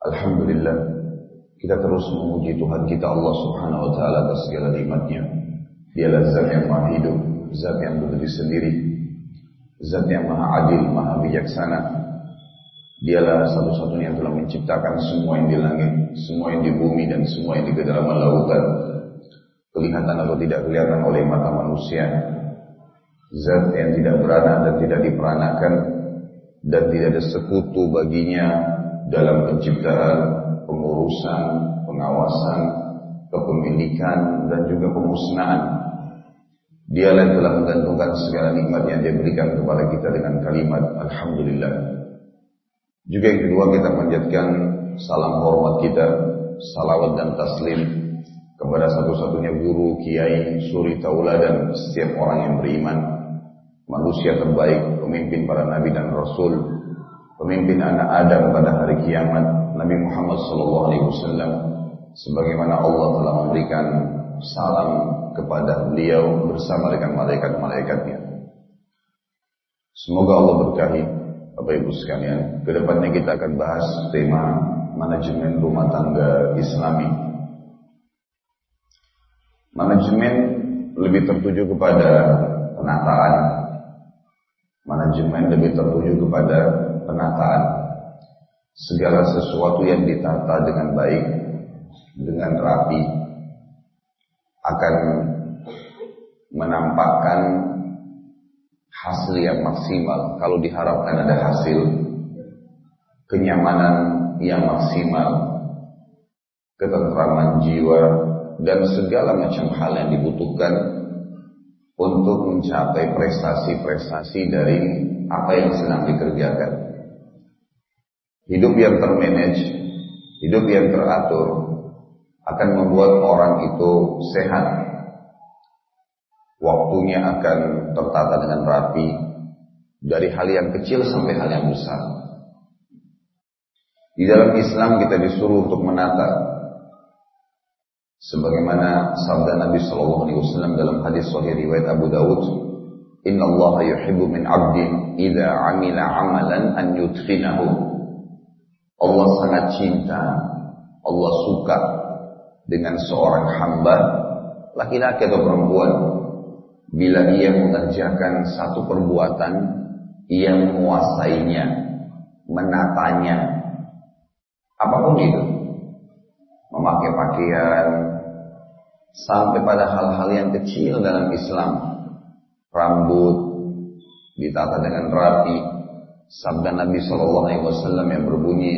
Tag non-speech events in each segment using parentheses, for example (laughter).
Alhamdulillah kita terus memuji Tuhan kita Allah Subhanahu wa taala atas segala nikmatnya. Dialah zat yang maha hidup, zat yang berdiri sendiri, zat yang maha adil, maha bijaksana. Dialah satu-satunya yang telah menciptakan semua yang di langit, semua yang di bumi dan semua yang di kedalaman lautan. Kelihatan atau tidak kelihatan oleh mata manusia. Zat yang tidak beranak dan tidak diperanakan dan tidak ada sekutu baginya dalam penciptaan, pengurusan, pengawasan, kepemilikan, dan juga pemusnahan. Dialah yang telah menggantungkan segala nikmat yang dia berikan kepada kita dengan kalimat Alhamdulillah. Juga yang kedua kita menjadikan salam hormat kita, salawat dan taslim kepada satu-satunya guru, kiai, suri tauladan setiap orang yang beriman, manusia terbaik, pemimpin para nabi dan rasul, pemimpin anak Adam pada hari kiamat Nabi Muhammad SAW sebagaimana Allah telah memberikan salam kepada beliau bersama dengan malaikat-malaikatnya. Semoga Allah berkahi Bapak Ibu sekalian. Ke depannya kita akan bahas tema manajemen rumah tangga Islami. Manajemen lebih tertuju kepada penataan. Manajemen lebih tertuju kepada penataan segala sesuatu yang ditata dengan baik, dengan rapi, akan menampakkan hasil yang maksimal. Kalau diharapkan ada hasil, kenyamanan yang maksimal, ketentraman jiwa, dan segala macam hal yang dibutuhkan untuk mencapai prestasi-prestasi dari apa yang sedang dikerjakan. Hidup yang termanage, hidup yang teratur akan membuat orang itu sehat. Waktunya akan tertata dengan rapi dari hal yang kecil sampai hal yang besar. Di dalam Islam kita disuruh untuk menata sebagaimana sabda Nabi Shallallahu alaihi wasallam dalam hadis sahih riwayat Abu Dawud, "Inna Allah yuhibbu min 'abdin idza 'amila 'amalan an yutqinahu." Allah sangat cinta, Allah suka dengan seorang hamba, laki-laki atau perempuan, bila ia mengerjakan satu perbuatan, ia menguasainya, menatanya, apa pun itu, memakai pakaian, sampai pada hal-hal yang kecil dalam Islam, rambut ditata dengan rapi, Sabda Nabi Shallallahu Alaihi Wasallam yang berbunyi,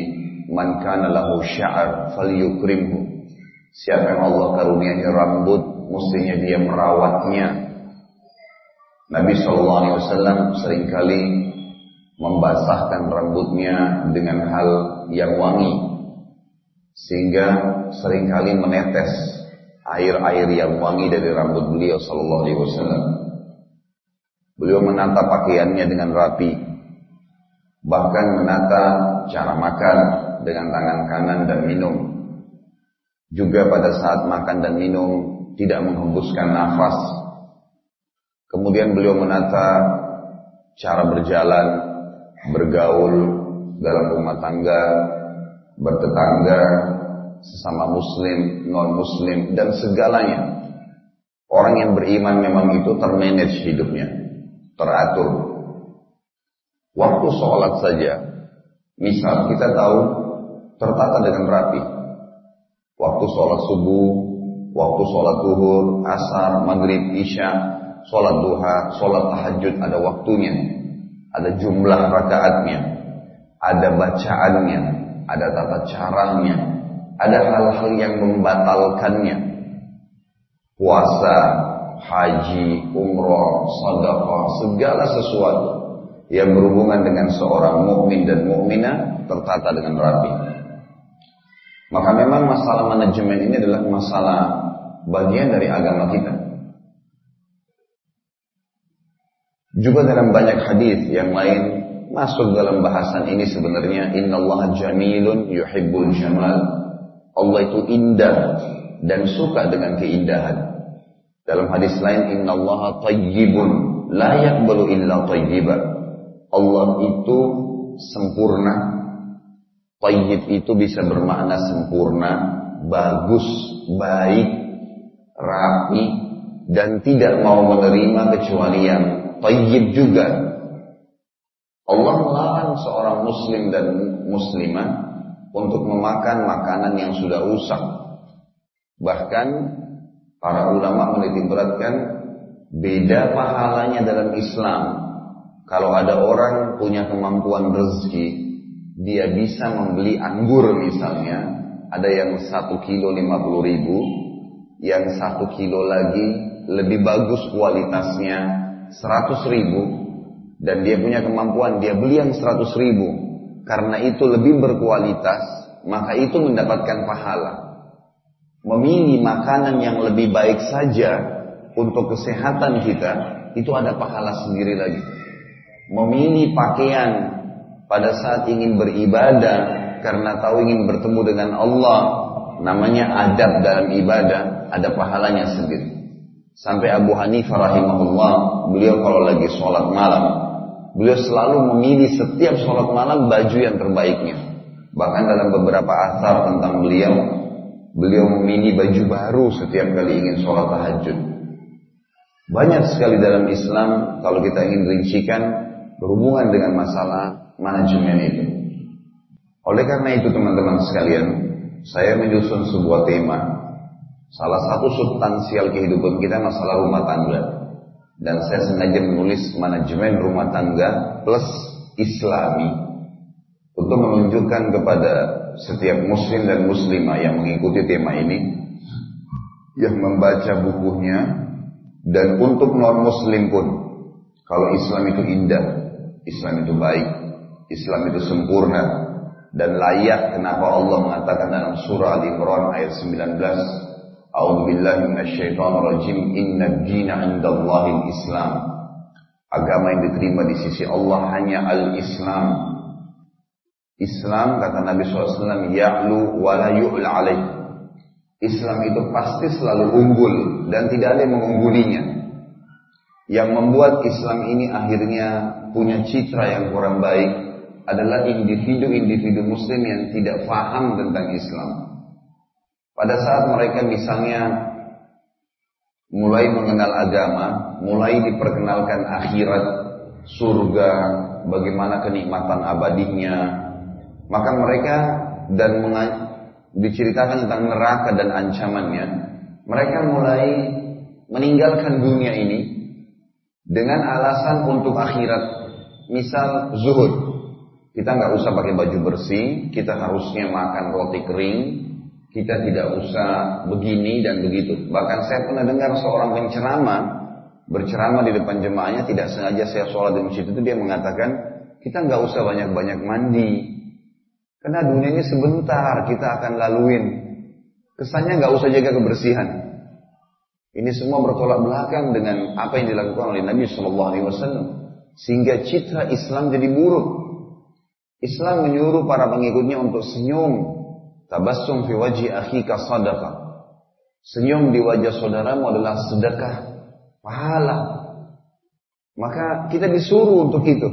"Man kana lahu sya'ar falyukrimhu." Siapa yang Allah karuniai rambut, mestinya dia merawatnya. Nabi Shallallahu Alaihi Wasallam sering kali membasahkan rambutnya dengan hal yang wangi, sehingga sering kali menetes air-air yang wangi dari rambut beliau Shallallahu Alaihi Wasallam. Beliau menata pakaiannya dengan rapi, bahkan menata cara makan dengan tangan kanan dan minum. Juga pada saat makan dan minum tidak menghembuskan nafas. Kemudian beliau menata cara berjalan, bergaul dalam rumah tangga, bertetangga, sesama muslim, non muslim, dan segalanya. Orang yang beriman memang itu termanage hidupnya, teratur, Waktu sholat saja, misal kita tahu tertata dengan rapi. Waktu sholat subuh, waktu sholat duhur, asar, maghrib, isya, sholat duha, sholat tahajud ada waktunya, ada jumlah rakaatnya, ada bacaannya, ada tata caranya, ada hal-hal yang membatalkannya. Puasa, haji, umroh, sedekah, segala sesuatu yang berhubungan dengan seorang mukmin dan mukminah tertata dengan rapi. Maka memang masalah manajemen ini adalah masalah bagian dari agama kita. Juga dalam banyak hadis yang lain masuk dalam bahasan ini sebenarnya Allah jamilun yuhibbul jamal. Allah itu indah dan suka dengan keindahan. Dalam hadis lain Allah tayyibun la yaqbalu illa tayyiban. Allah itu sempurna, Tayyib itu bisa bermakna sempurna, bagus, baik, rapi, dan tidak mau menerima kecuali yang tayyib juga. Allah melarang seorang muslim dan muslimah untuk memakan makanan yang sudah rusak. Bahkan para ulama menitik beratkan beda pahalanya dalam Islam. Kalau ada orang punya kemampuan rezeki, dia bisa membeli anggur misalnya, ada yang satu kilo lima puluh ribu, yang satu kilo lagi lebih bagus kualitasnya seratus ribu, dan dia punya kemampuan, dia beli yang seratus ribu, karena itu lebih berkualitas, maka itu mendapatkan pahala. Memilih makanan yang lebih baik saja untuk kesehatan kita, itu ada pahala sendiri lagi. Memilih pakaian pada saat ingin beribadah karena tahu ingin bertemu dengan Allah, namanya adab dalam ibadah, ada pahalanya sendiri. Sampai Abu Hanifah rahimahullah, beliau kalau lagi sholat malam, beliau selalu memilih setiap sholat malam baju yang terbaiknya. Bahkan dalam beberapa asar tentang beliau, beliau memilih baju baru setiap kali ingin sholat tahajud. Banyak sekali dalam Islam kalau kita ingin rincikan berhubungan dengan masalah manajemen itu. Oleh karena itu teman-teman sekalian, saya menyusun sebuah tema. Salah satu substansial kehidupan kita masalah rumah tangga. Dan saya sengaja menulis manajemen rumah tangga plus islami. Untuk menunjukkan kepada setiap muslim dan muslimah yang mengikuti tema ini. Yang membaca bukunya. Dan untuk non muslim pun. Kalau Islam itu indah. Islam itu baik. Islam itu sempurna. Dan layak kenapa Allah mengatakan dalam surah Al-Imran ayat 19 A'udzu billahi rajim. Inna dina 'indallahil Islam. Agama yang diterima di sisi Allah hanya al-Islam. Islam kata Nabi SAW ya'lu wa la yu'la alaih. Islam itu pasti selalu unggul dan tidak ada yang mengunggulinya. Yang membuat Islam ini akhirnya punya citra yang kurang baik adalah individu-individu muslim yang tidak paham tentang Islam. Pada saat mereka misalnya mulai mengenal agama, mulai diperkenalkan akhirat, surga, bagaimana kenikmatan abadinya, maka mereka dan diceritakan tentang neraka dan ancamannya, mereka mulai meninggalkan dunia ini dengan alasan untuk akhirat. Misal zuhud, kita nggak usah pakai baju bersih, kita harusnya makan roti kering, kita tidak usah begini dan begitu. Bahkan saya pernah dengar seorang penceramah berceramah di depan jemaahnya tidak sengaja saya sholat di masjid itu dia mengatakan kita nggak usah banyak-banyak mandi karena dunia ini sebentar kita akan laluin. Kesannya nggak usah jaga kebersihan. Ini semua bertolak belakang dengan apa yang dilakukan oleh Nabi Shallallahu Alaihi Wasallam sehingga citra Islam jadi buruk. Islam menyuruh para pengikutnya untuk senyum, tabassum fi wajhi akhika sadaqah. Senyum di wajah saudaramu adalah sedekah, pahala. Maka kita disuruh untuk itu.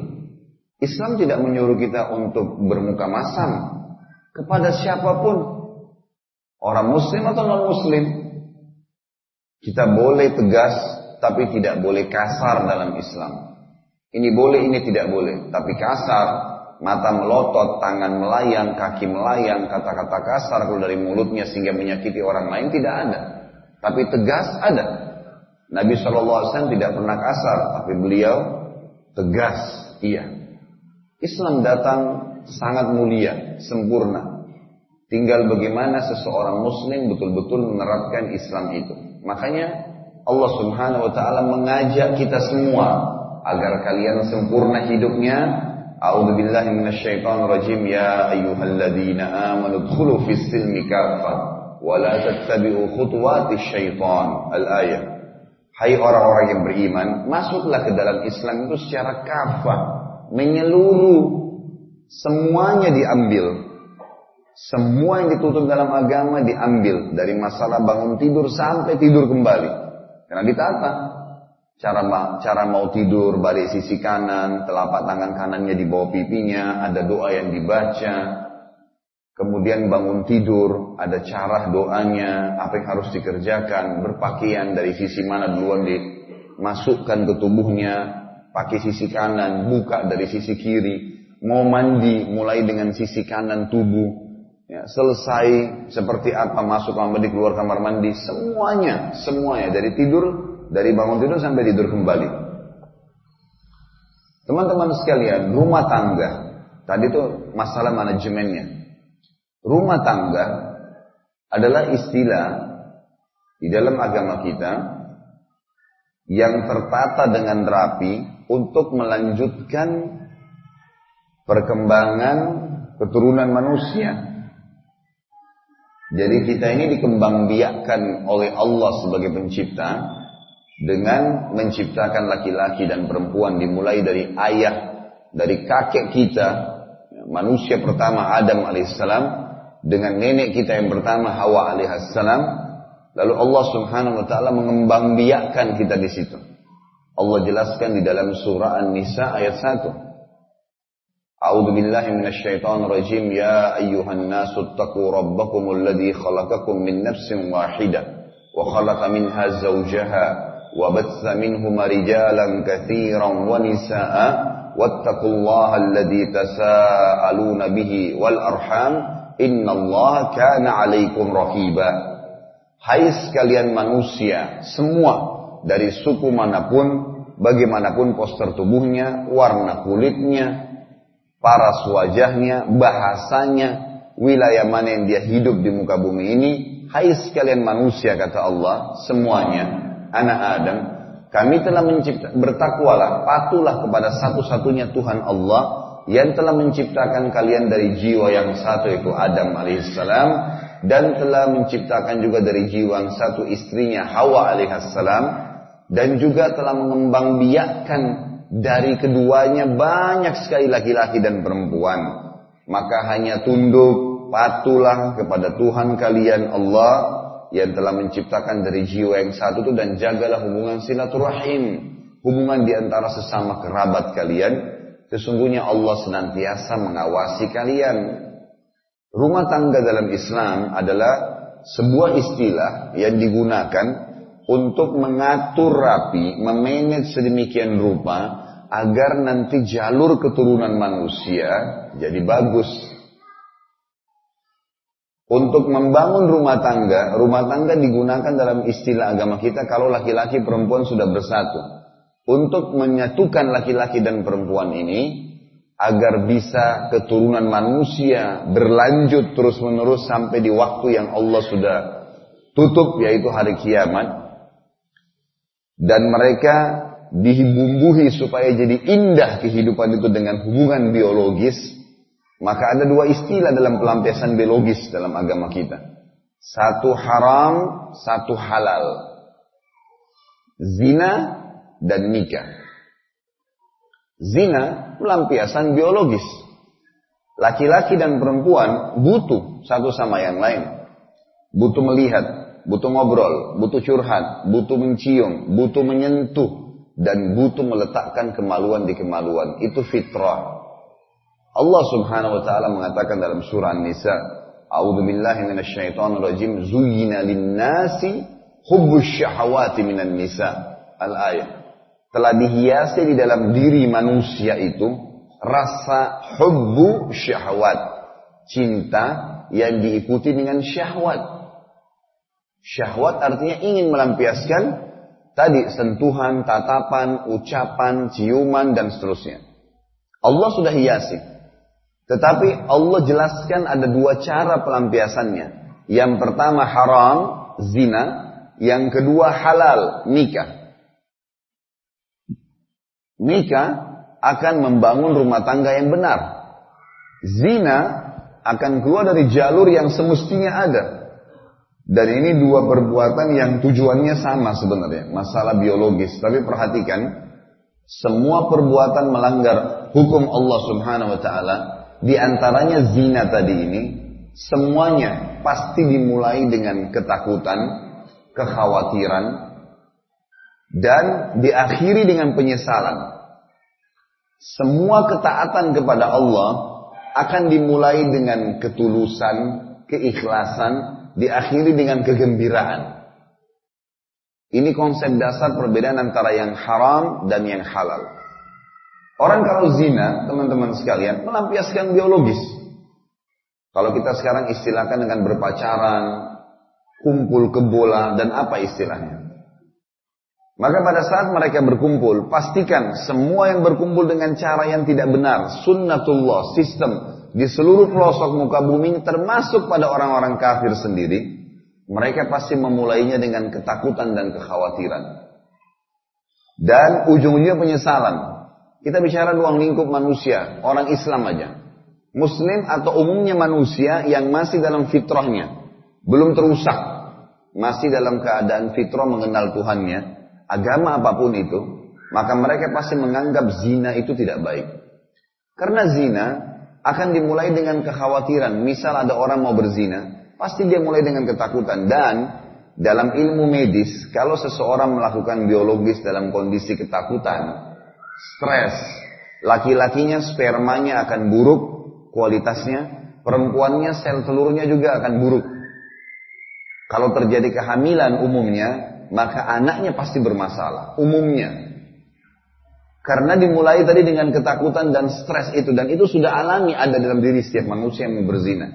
Islam tidak menyuruh kita untuk bermuka masam kepada siapa pun, orang muslim atau non muslim. Kita boleh tegas, tapi tidak boleh kasar dalam Islam. Ini boleh, ini tidak boleh. Tapi kasar, mata melotot, tangan melayang, kaki melayang, kata-kata kasar kalau dari mulutnya sehingga menyakiti orang lain tidak ada. Tapi tegas ada. Nabi SAW tidak pernah kasar, tapi beliau tegas, iya. Islam datang sangat mulia, sempurna. Tinggal bagaimana seseorang muslim betul-betul menerapkan Islam itu. Makanya Allah Subhanahu wa taala mengajak kita semua agar kalian sempurna hidupnya. A'udzu billahi minasyaitonir rajim ya ayyuhalladzina amanu dkhulu fis silmi kaffah wa la tattabi'u khutuwatis syaitan. Al-ayat. Hai orang-orang yang beriman, masuklah ke dalam Islam itu secara kafah, menyeluruh, semuanya diambil. Semua yang ditutup dalam agama diambil dari masalah bangun tidur sampai tidur kembali. Karena ditata. Cara cara mau tidur balik sisi kanan, telapak tangan kanannya di bawah pipinya, ada doa yang dibaca. kemudian bangun tidur, ada cara doanya, apa yang harus dikerjakan, berpakaian dari sisi mana duluan dimasukkan ke tubuhnya, pakai sisi kanan, buka dari sisi kiri, mau mandi mulai dengan sisi kanan tubuh, ya, selesai seperti apa masuk kamar mandi keluar kamar mandi, semuanya, semuanya dari tidur, dari bangun tidur sampai tidur kembali. Teman-teman sekalian, rumah tangga, tadi itu masalah manajemennya. Rumah tangga adalah istilah di dalam agama kita yang tertata dengan rapi untuk melanjutkan perkembangan keturunan manusia. Jadi kita ini dikembangbiakkan oleh Allah sebagai pencipta dengan menciptakan laki-laki dan perempuan dimulai dari ayah, dari kakek kita, manusia pertama Adam alaihissalam dengan nenek kita yang pertama Hawa alaihissalam lalu Allah Subhanahu wa taala mengembangbiakkan kita di situ. Allah jelaskan di dalam surah An-Nisa ayat 1. Minasyaitonir rajim ya ayyuhan nasu taqu rabbakumul ladzi khalaqakum min nafsin wahidah wa khalaqa minha zawjaha wa batha minhuma rijalan katsiran wa nisaa'a. Wattaqullaha alladzi tasaaluna bihi wal arham. Inna Allah kana alaikum rahiba. Hai sekalian manusia, semua dari suku mana pun, bagaimanapun poster tubuhnya, warna kulitnya, paras wajahnya, bahasanya, wilayah mana yang dia hidup di muka bumi ini, hai sekalian manusia kata Allah, semuanya, anak Adam, kami telah mencipta, bertakwalah, patulah kepada satu-satunya Tuhan Allah yang telah menciptakan kalian dari jiwa yang satu yaitu Adam alaihissalam dan telah menciptakan juga dari jiwa yang satu istrinya Hawa alaihissalam dan juga telah mengembangbiakkan dari keduanya banyak sekali laki-laki dan perempuan. Maka hanya tunduk patulah kepada Tuhan kalian Allah yang telah menciptakan dari jiwa yang satu itu dan jagalah hubungan silaturahim. Hubungan di antara sesama kerabat kalian. Sesungguhnya Allah senantiasa mengawasi kalian. Rumah tangga dalam Islam adalah sebuah istilah yang digunakan untuk mengatur rapi, memanage sedemikian rupa agar nanti jalur keturunan manusia jadi bagus. Untuk membangun rumah tangga, rumah tangga digunakan dalam istilah agama kita kalau laki-laki perempuan sudah bersatu untuk menyatukan laki-laki dan perempuan ini agar bisa keturunan manusia berlanjut terus-menerus sampai di waktu yang Allah sudah tutup yaitu hari kiamat dan mereka dibumbuhi supaya jadi indah kehidupan itu dengan hubungan biologis maka ada dua istilah dalam pelampiasan biologis dalam agama kita satu haram satu halal zina dan nikah. Zina pelampiasan biologis. Laki-laki dan perempuan butuh satu sama yang lain. Butuh melihat, butuh ngobrol, butuh curhat, butuh mencium, butuh menyentuh, dan butuh meletakkan kemaluan di kemaluan. Itu fitrah. Allah subhanahu wa ta'ala mengatakan dalam surah An-Nisa, A'udhu billahi minasyaitonir rajim, Zuyina linnasi hubbus syahawati minan nisa. Al-ayat telah dihiasi di dalam diri manusia itu rasa hubbu syahwat. Cinta yang diikuti dengan syahwat. Syahwat artinya ingin melampiaskan tadi sentuhan, tatapan, ucapan, ciuman, dan seterusnya. Allah sudah hiasi. Tetapi Allah jelaskan ada dua cara pelampiasannya. Yang pertama haram, zina. Yang kedua halal, nikah nikah akan membangun rumah tangga yang benar. Zina akan keluar dari jalur yang semestinya ada. Dan ini dua perbuatan yang tujuannya sama sebenarnya, masalah biologis. Tapi perhatikan, semua perbuatan melanggar hukum Allah Subhanahu wa taala, di antaranya zina tadi ini, semuanya pasti dimulai dengan ketakutan, kekhawatiran, dan diakhiri dengan penyesalan. Semua ketaatan kepada Allah akan dimulai dengan ketulusan, keikhlasan, diakhiri dengan kegembiraan. Ini konsep dasar perbedaan antara yang haram dan yang halal. Orang kalau zina, teman-teman sekalian, melampiaskan biologis. Kalau kita sekarang istilahkan dengan berpacaran, kumpul kebola, dan apa istilahnya? Maka pada saat mereka berkumpul, pastikan semua yang berkumpul dengan cara yang tidak benar, sunnatullah, sistem di seluruh pelosok muka bumi termasuk pada orang-orang kafir sendiri, mereka pasti memulainya dengan ketakutan dan kekhawatiran. Dan ujung-ujungnya penyesalan. Kita bicara ruang lingkup manusia, orang Islam aja. Muslim atau umumnya manusia yang masih dalam fitrahnya, belum terusak, masih dalam keadaan fitrah mengenal Tuhannya, agama apa pun itu, maka mereka pasti menganggap zina itu tidak baik. Karena zina akan dimulai dengan kekhawatiran. Misal ada orang mau berzina, pasti dia mulai dengan ketakutan. Dan dalam ilmu medis, kalau seseorang melakukan biologis dalam kondisi ketakutan, stres, laki-lakinya spermanya akan buruk kualitasnya, perempuannya sel telurnya juga akan buruk. Kalau terjadi kehamilan umumnya, maka anaknya pasti bermasalah. Umumnya. Karena dimulai tadi dengan ketakutan dan stres itu. Dan itu sudah alami ada dalam diri setiap manusia yang berzina.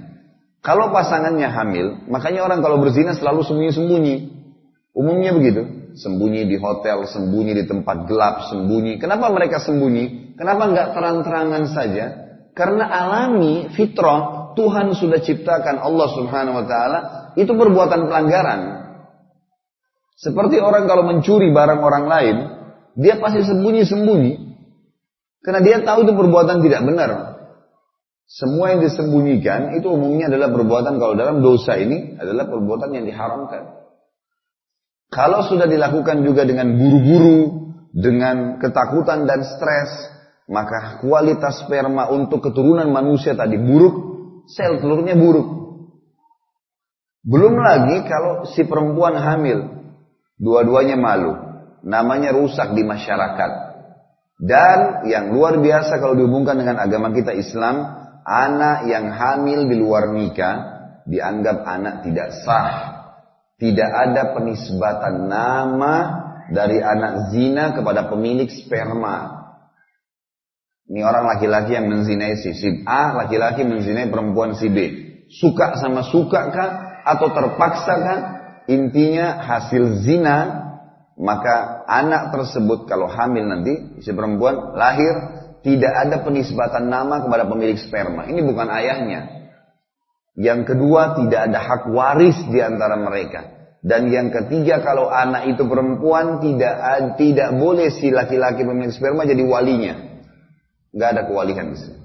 Kalau pasangannya hamil, makanya orang kalau berzina selalu sembunyi-sembunyi. Umumnya begitu. Sembunyi di hotel, sembunyi di tempat gelap, sembunyi. Kenapa mereka sembunyi? Kenapa nggak terang-terangan saja? Karena alami, fitrah, Tuhan sudah ciptakan Allah subhanahu wa ta'ala, itu perbuatan pelanggaran. Seperti orang kalau mencuri barang orang lain, dia pasti sembunyi-sembunyi. Karena dia tahu itu perbuatan tidak benar. Semua yang disembunyikan itu umumnya adalah perbuatan kalau dalam dosa ini adalah perbuatan yang diharamkan. Kalau sudah dilakukan juga dengan buru-buru, dengan ketakutan dan stres, maka kualitas sperma untuk keturunan manusia tadi buruk, sel telurnya buruk. Belum lagi kalau si perempuan hamil, Dua-duanya malu. Namanya rusak di masyarakat. Dan yang luar biasa kalau dihubungkan dengan agama kita Islam, anak yang hamil di luar nikah dianggap anak tidak sah. Tidak ada penisbatan nama dari anak zina kepada pemilik sperma. Ini orang laki-laki yang menzinai si, si A, laki-laki menzinai perempuan si B. Suka sama suka kah? Atau terpaksa kah? Intinya hasil zina, maka anak tersebut kalau hamil nanti, si perempuan lahir, tidak ada penisbatan nama kepada pemilik sperma. Ini bukan ayahnya. Yang kedua, tidak ada hak waris di antara mereka. Dan yang ketiga, kalau anak itu perempuan, tidak tidak boleh si laki-laki pemilik sperma jadi walinya. Gak ada kewalian di sini.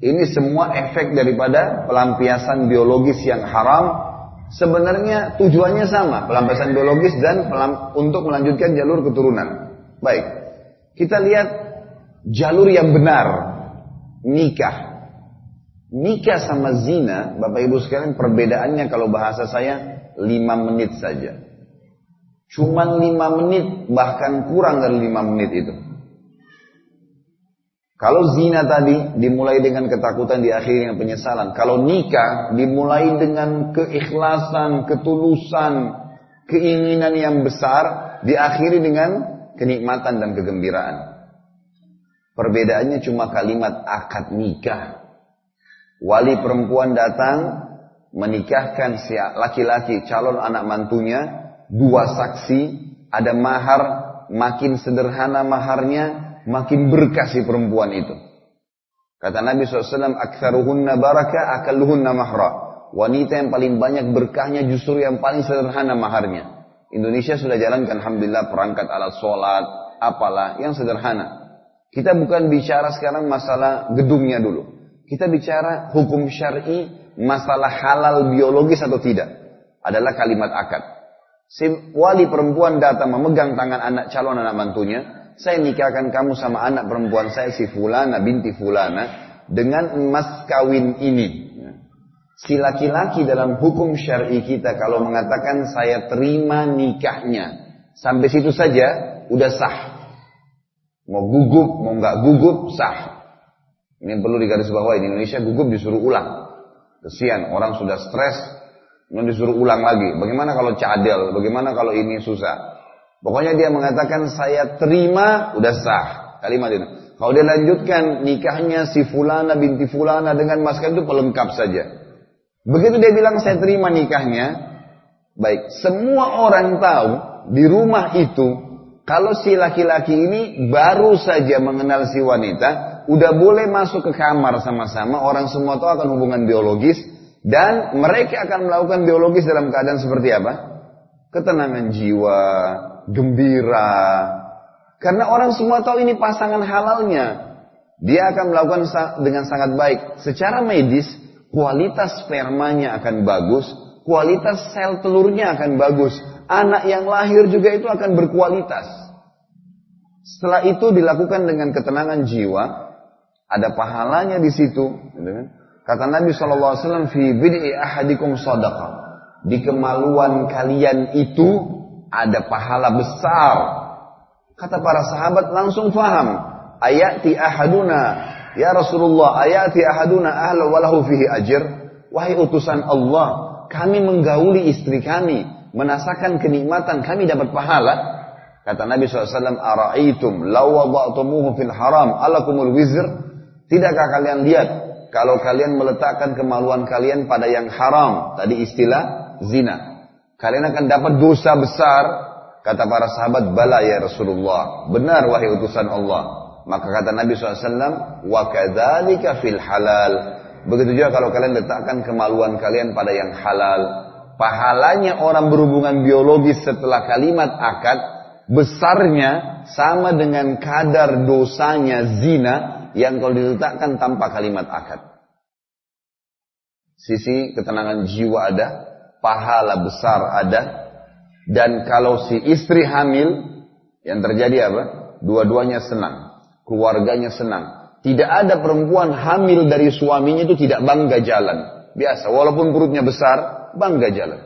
Ini semua efek daripada pelampiasan biologis yang haram. Sebenarnya tujuannya sama, pelampiasan biologis dan pelam, untuk melanjutkan jalur keturunan. Baik, kita lihat jalur yang benar, nikah. Nikah sama zina, Bapak Ibu sekalian perbedaannya kalau bahasa saya 5 menit saja. Cuman 5 menit, bahkan kurang dari 5 menit itu. Kalau zina tadi dimulai dengan ketakutan diakhiri dengan penyesalan. Kalau nikah dimulai dengan keikhlasan, ketulusan, keinginan yang besar, diakhiri dengan kenikmatan dan kegembiraan. Perbedaannya cuma kalimat akad nikah. Wali perempuan datang menikahkan si laki-laki calon anak mantunya, dua saksi, ada mahar, makin sederhana maharnya, makin berkah si perempuan itu. Kata Nabi SAW, Aktharuhunna baraka akalluhunna mahra. Wanita yang paling banyak berkahnya justru yang paling sederhana maharnya. Indonesia sudah jalankan Alhamdulillah perangkat alat sholat, apalah, yang sederhana. Kita bukan bicara sekarang masalah gedungnya dulu. Kita bicara hukum syar'i, masalah halal biologis atau tidak. Adalah kalimat akad. Si wali perempuan datang memegang tangan anak calon anak mantunya, saya nikahkan kamu sama anak perempuan saya si fulana binti fulana dengan emas kawin ini. Si laki-laki dalam hukum syar'i kita kalau mengatakan saya terima nikahnya. Sampai situ saja udah sah. Mau gugup, mau nggak gugup, sah. Ini perlu digarisbawahi di Indonesia gugup disuruh ulang. Kesian orang sudah stres, mau disuruh ulang lagi. Bagaimana kalau cadel? Bagaimana kalau ini susah? Pokoknya dia mengatakan saya terima, udah sah. Kalimat itu. Kalau dia lanjutkan nikahnya si fulana binti fulana dengan mas itu pelengkap saja. Begitu dia bilang saya terima nikahnya, baik. Semua orang tahu di rumah itu kalau si laki-laki ini baru saja mengenal si wanita, udah boleh masuk ke kamar sama-sama, orang semua tahu akan hubungan biologis dan mereka akan melakukan biologis dalam keadaan seperti apa? Ketenangan jiwa, gembira. Karena orang semua tahu ini pasangan halalnya. Dia akan melakukan dengan sangat baik. Secara medis, kualitas spermanya akan bagus, kualitas sel telurnya akan bagus. Anak yang lahir juga itu akan berkualitas. Setelah itu dilakukan dengan ketenangan jiwa, ada pahalanya di situ. Gitu kan? Kata Nabi SAW, Fi bid'i ahadikum sadaqah. Di kemaluan kalian itu ada pahala besar. Kata para sahabat langsung faham. Ayati ahaduna. Ya Rasulullah, ayati ahaduna ahla walahu fihi ajir. Wahai utusan Allah, kami menggauli istri kami. Menasakan kenikmatan, kami dapat pahala. Kata Nabi SAW, Ara'aitum law wada'tumuhu fil haram alakumul wizr. Tidakkah kalian lihat kalau kalian meletakkan kemaluan kalian pada yang haram, tadi istilah zina. Kalian akan dapat dosa besar. Kata para sahabat, bala ya Rasulullah. Benar wahai utusan Allah. Maka kata Nabi SAW, wa fil halal. Begitu juga kalau kalian letakkan kemaluan kalian pada yang halal. Pahalanya orang berhubungan biologis setelah kalimat akad, besarnya sama dengan kadar dosanya zina yang kalau diletakkan tanpa kalimat akad. Sisi ketenangan jiwa ada, pahala besar ada. Dan kalau si istri hamil, yang terjadi apa? Dua-duanya senang. Keluarganya senang. Tidak ada perempuan hamil dari suaminya itu tidak bangga jalan. Biasa, walaupun perutnya besar, bangga jalan.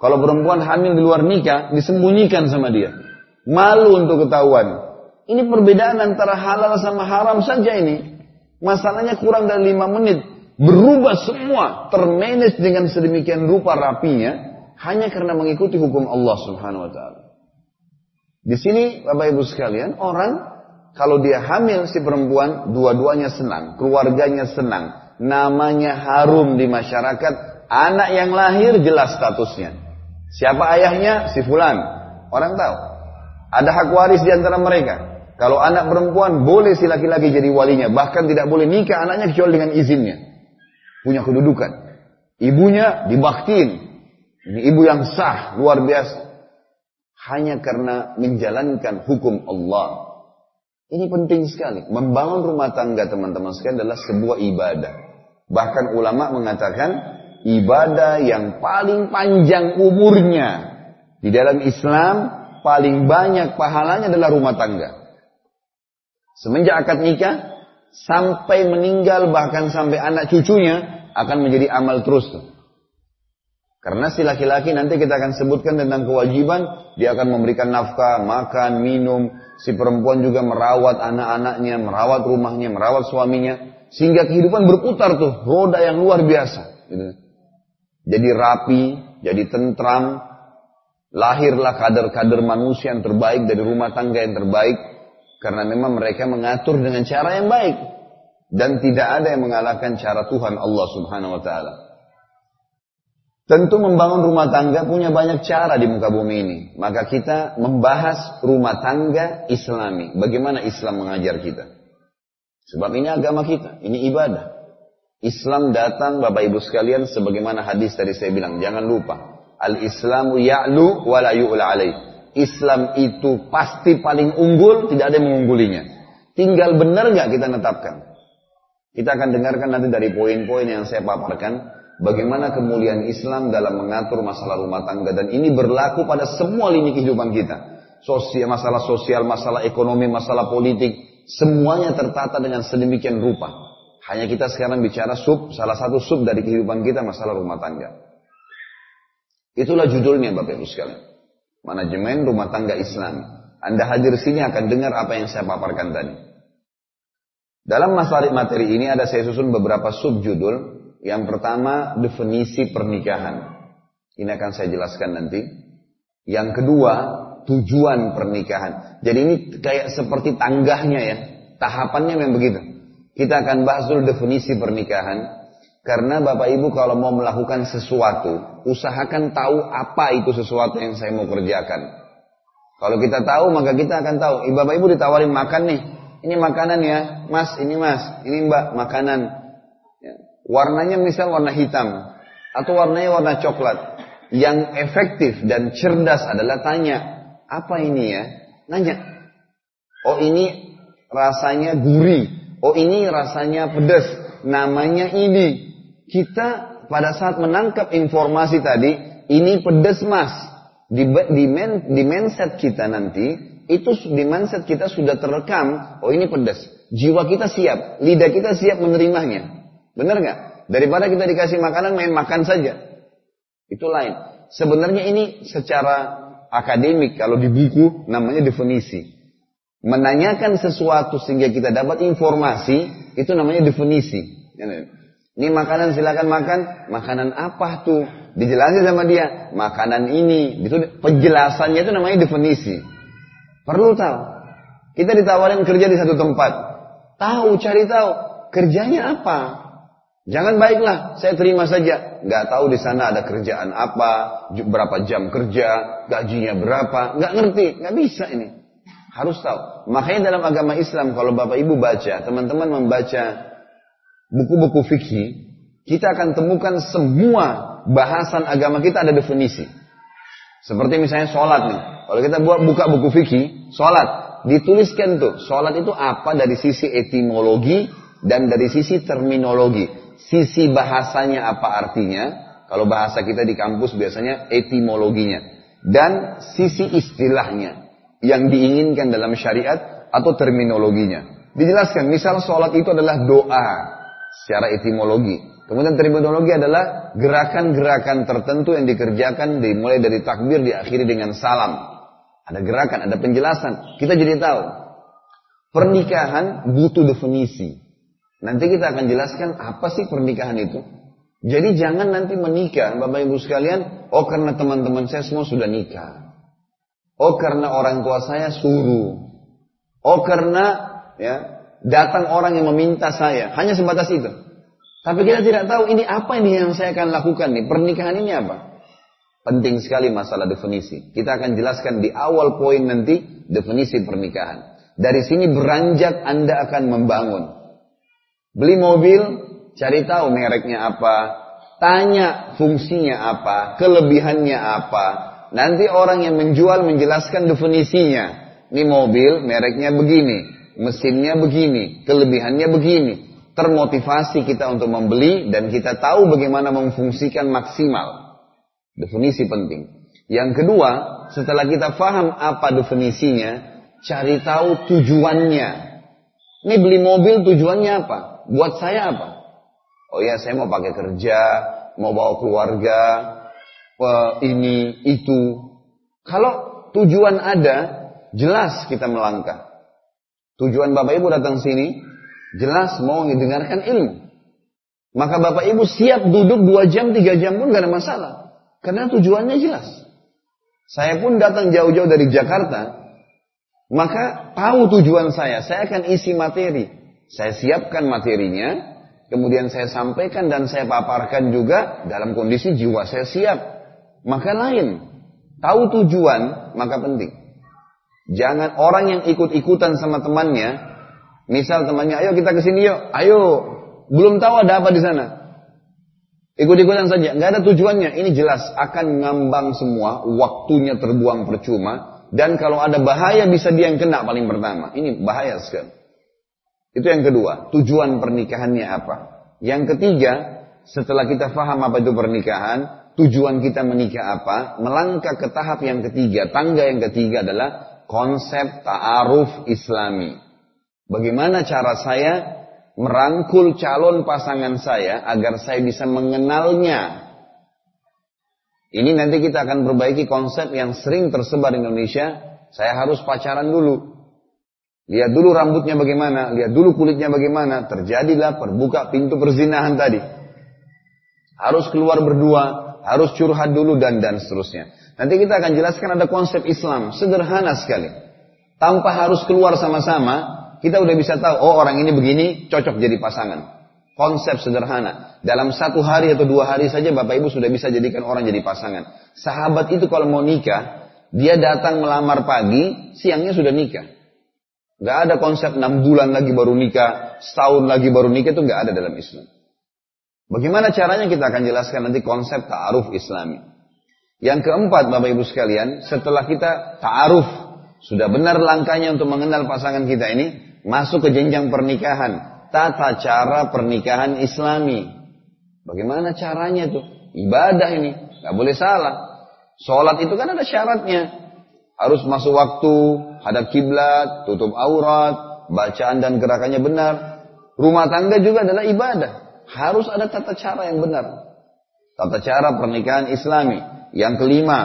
Kalau perempuan hamil di luar nikah, disembunyikan sama dia. Malu untuk ketahuan. Ini perbedaan antara halal sama haram saja ini. Masalahnya kurang dari lima menit. Berubah semua, termanage dengan sedemikian rupa rapinya hanya karena mengikuti hukum Allah Subhanahu wa taala. Di sini Bapak Ibu sekalian, orang kalau dia hamil si perempuan, dua-duanya senang, keluarganya senang, namanya harum di masyarakat, anak yang lahir jelas statusnya. Siapa ayahnya? Si fulan. Orang tahu. Ada hak waris di antara mereka. Kalau anak perempuan boleh si laki-laki jadi walinya, bahkan tidak boleh nikah anaknya kecuali dengan izinnya punya kedudukan. Ibunya dibaktiin. Ini ibu yang sah, luar biasa. Hanya karena menjalankan hukum Allah. Ini penting sekali. Membangun rumah tangga teman-teman sekalian adalah sebuah ibadah. Bahkan ulama mengatakan ibadah yang paling panjang umurnya di dalam Islam paling banyak pahalanya adalah rumah tangga. Semenjak akad nikah sampai meninggal bahkan sampai anak cucunya akan menjadi amal terus. Karena si laki-laki nanti kita akan sebutkan tentang kewajiban, dia akan memberikan nafkah, makan, minum, si perempuan juga merawat anak-anaknya, merawat rumahnya, merawat suaminya, sehingga kehidupan berputar tuh, roda yang luar biasa. Gitu. Jadi rapi, jadi tentram, lahirlah kader-kader manusia yang terbaik dari rumah tangga yang terbaik, karena memang mereka mengatur dengan cara yang baik. Dan tidak ada yang mengalahkan cara Tuhan Allah subhanahu wa ta'ala. Tentu membangun rumah tangga punya banyak cara di muka bumi ini. Maka kita membahas rumah tangga islami. Bagaimana Islam mengajar kita. Sebab ini agama kita, ini ibadah. Islam datang Bapak Ibu sekalian sebagaimana hadis tadi saya bilang. Jangan lupa. Al-Islamu ya'lu wa la yu'la alaih. Islam itu pasti paling unggul, tidak ada yang mengunggulinya. Tinggal benar nggak kita netapkan. Kita akan dengarkan nanti dari poin-poin yang saya paparkan. Bagaimana kemuliaan Islam dalam mengatur masalah rumah tangga. Dan ini berlaku pada semua lini kehidupan kita. Sosial, masalah sosial, masalah ekonomi, masalah politik. Semuanya tertata dengan sedemikian rupa. Hanya kita sekarang bicara sub, salah satu sub dari kehidupan kita masalah rumah tangga. Itulah judulnya Bapak Ibu sekalian. Manajemen rumah tangga Islam. Anda hadir sini akan dengar apa yang saya paparkan tadi. Dalam materi, materi ini ada saya susun beberapa subjudul. Yang pertama, definisi pernikahan. Ini akan saya jelaskan nanti. Yang kedua, tujuan pernikahan. Jadi ini kayak seperti tanggahnya ya. Tahapannya memang begitu. Kita akan bahas dulu definisi pernikahan. Karena Bapak Ibu kalau mau melakukan sesuatu, usahakan tahu apa itu sesuatu yang saya mau kerjakan. Kalau kita tahu maka kita akan tahu. Bapak Ibu ditawarin makan nih, ini makanan ya, mas, ini mas, ini mbak, makanan. Ya. Warnanya misal warna hitam, atau warnanya warna coklat. Yang efektif dan cerdas adalah tanya, apa ini ya? Nanya. Oh ini rasanya gurih, oh ini rasanya pedas, namanya ini. Kita pada saat menangkap informasi tadi, ini pedas mas. Di, di, men, di mindset kita nanti, itu di mindset kita sudah terekam, oh ini pedas. Jiwa kita siap, lidah kita siap menerimanya. Benar nggak? Daripada kita dikasih makanan main makan saja. Itu lain. Sebenarnya ini secara akademik kalau di buku namanya definisi. Menanyakan sesuatu sehingga kita dapat informasi itu namanya definisi. Ini makanan silakan makan, makanan apa tuh? Dijelasin sama dia, makanan ini. Itu penjelasannya itu namanya definisi. Perlu tahu. Kita ditawarin kerja di satu tempat. Tahu, cari tahu. Kerjanya apa? Jangan baiklah, saya terima saja. Nggak tahu di sana ada kerjaan apa, berapa jam kerja, gajinya berapa. Nggak ngerti, nggak bisa ini. Harus tahu. Makanya dalam agama Islam, kalau bapak ibu baca, teman-teman membaca buku-buku fikih, kita akan temukan semua bahasan agama kita ada definisi. Seperti misalnya sholat nih. Kalau kita buat buka buku fikih, sholat dituliskan tuh sholat itu apa dari sisi etimologi dan dari sisi terminologi. Sisi bahasanya apa artinya? Kalau bahasa kita di kampus biasanya etimologinya dan sisi istilahnya yang diinginkan dalam syariat atau terminologinya. Dijelaskan, misal sholat itu adalah doa secara etimologi. Kemudian terminologi adalah gerakan-gerakan tertentu yang dikerjakan dimulai dari takbir diakhiri dengan salam. Ada gerakan, ada penjelasan. Kita jadi tahu. Pernikahan butuh definisi. Nanti kita akan jelaskan apa sih pernikahan itu. Jadi jangan nanti menikah, Bapak Ibu sekalian, oh karena teman-teman saya semua sudah nikah. Oh karena orang tua saya suruh. Oh karena ya datang orang yang meminta saya. Hanya sebatas itu. Tapi kita tidak tahu ini apa ini yang saya akan lakukan nih. Pernikahan ini apa? Penting sekali masalah definisi. Kita akan jelaskan di awal poin nanti definisi pernikahan. Dari sini beranjak Anda akan membangun. Beli mobil, cari tahu mereknya apa, tanya fungsinya apa, kelebihannya apa. Nanti orang yang menjual menjelaskan definisinya. Ini mobil mereknya begini, mesinnya begini, kelebihannya begini termotivasi kita untuk membeli dan kita tahu bagaimana memfungsikan maksimal. Definisi penting. Yang kedua, setelah kita paham apa definisinya, cari tahu tujuannya. Ini beli mobil tujuannya apa? Buat saya apa? Oh ya, saya mau pakai kerja, mau bawa keluarga, ini, itu. Kalau tujuan ada, jelas kita melangkah. Tujuan Bapak Ibu datang sini, Jelas mau mendengarkan ilmu. Maka bapak ibu siap duduk dua jam, tiga jam pun gak ada masalah. Karena tujuannya jelas. Saya pun datang jauh-jauh dari Jakarta. Maka tahu tujuan saya. Saya akan isi materi. Saya siapkan materinya. Kemudian saya sampaikan dan saya paparkan juga dalam kondisi jiwa saya siap. Maka lain. Tahu tujuan, maka penting. Jangan orang yang ikut-ikutan sama temannya, Misal temannya, ayo kita ke sini yuk, ayo. Belum tahu ada apa di sana. Ikut-ikutan saja, nggak ada tujuannya. Ini jelas akan ngambang semua, waktunya terbuang percuma. Dan kalau ada bahaya bisa dia yang kena paling pertama. Ini bahaya sekali. Itu yang kedua, tujuan pernikahannya apa. Yang ketiga, setelah kita faham apa itu pernikahan, tujuan kita menikah apa, melangkah ke tahap yang ketiga, tangga yang ketiga adalah konsep ta'aruf islami. Bagaimana cara saya merangkul calon pasangan saya agar saya bisa mengenalnya. Ini nanti kita akan perbaiki konsep yang sering tersebar di Indonesia. Saya harus pacaran dulu. Lihat dulu rambutnya bagaimana, lihat dulu kulitnya bagaimana, terjadilah perbuka pintu perzinahan tadi. Harus keluar berdua, harus curhat dulu dan dan seterusnya. Nanti kita akan jelaskan ada konsep Islam, sederhana sekali. Tanpa harus keluar sama-sama, kita udah bisa tahu, oh orang ini begini, cocok jadi pasangan. Konsep sederhana. Dalam satu hari atau dua hari saja Bapak Ibu sudah bisa jadikan orang jadi pasangan. Sahabat itu kalau mau nikah, dia datang melamar pagi, siangnya sudah nikah. Gak ada konsep enam bulan lagi baru nikah, setahun lagi baru nikah itu gak ada dalam Islam. Bagaimana caranya kita akan jelaskan nanti konsep ta'aruf islami. Yang keempat Bapak Ibu sekalian, setelah kita ta'aruf, sudah benar langkahnya untuk mengenal pasangan kita ini, masuk ke jenjang pernikahan. Tata cara pernikahan islami. Bagaimana caranya tuh? Ibadah ini, gak boleh salah. Sholat itu kan ada syaratnya. Harus masuk waktu, hadap kiblat, tutup aurat, bacaan dan gerakannya benar. Rumah tangga juga adalah ibadah. Harus ada tata cara yang benar. Tata cara pernikahan islami. Yang kelima,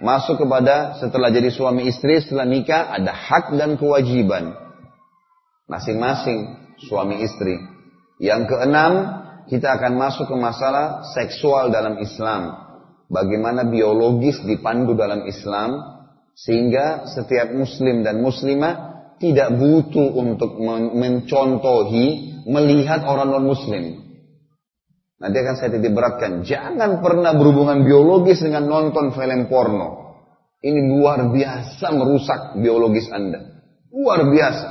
masuk kepada setelah jadi suami istri, setelah nikah, ada hak dan kewajiban. Masing-masing suami istri. Yang keenam, kita akan masuk ke masalah seksual dalam Islam. Bagaimana biologis dipandu dalam Islam, sehingga setiap muslim dan muslimah tidak butuh untuk mencontohi, melihat orang non-muslim. Nanti akan saya titip beratkan. Jangan pernah berhubungan biologis dengan nonton film porno. Ini luar biasa merusak biologis Anda. Luar biasa.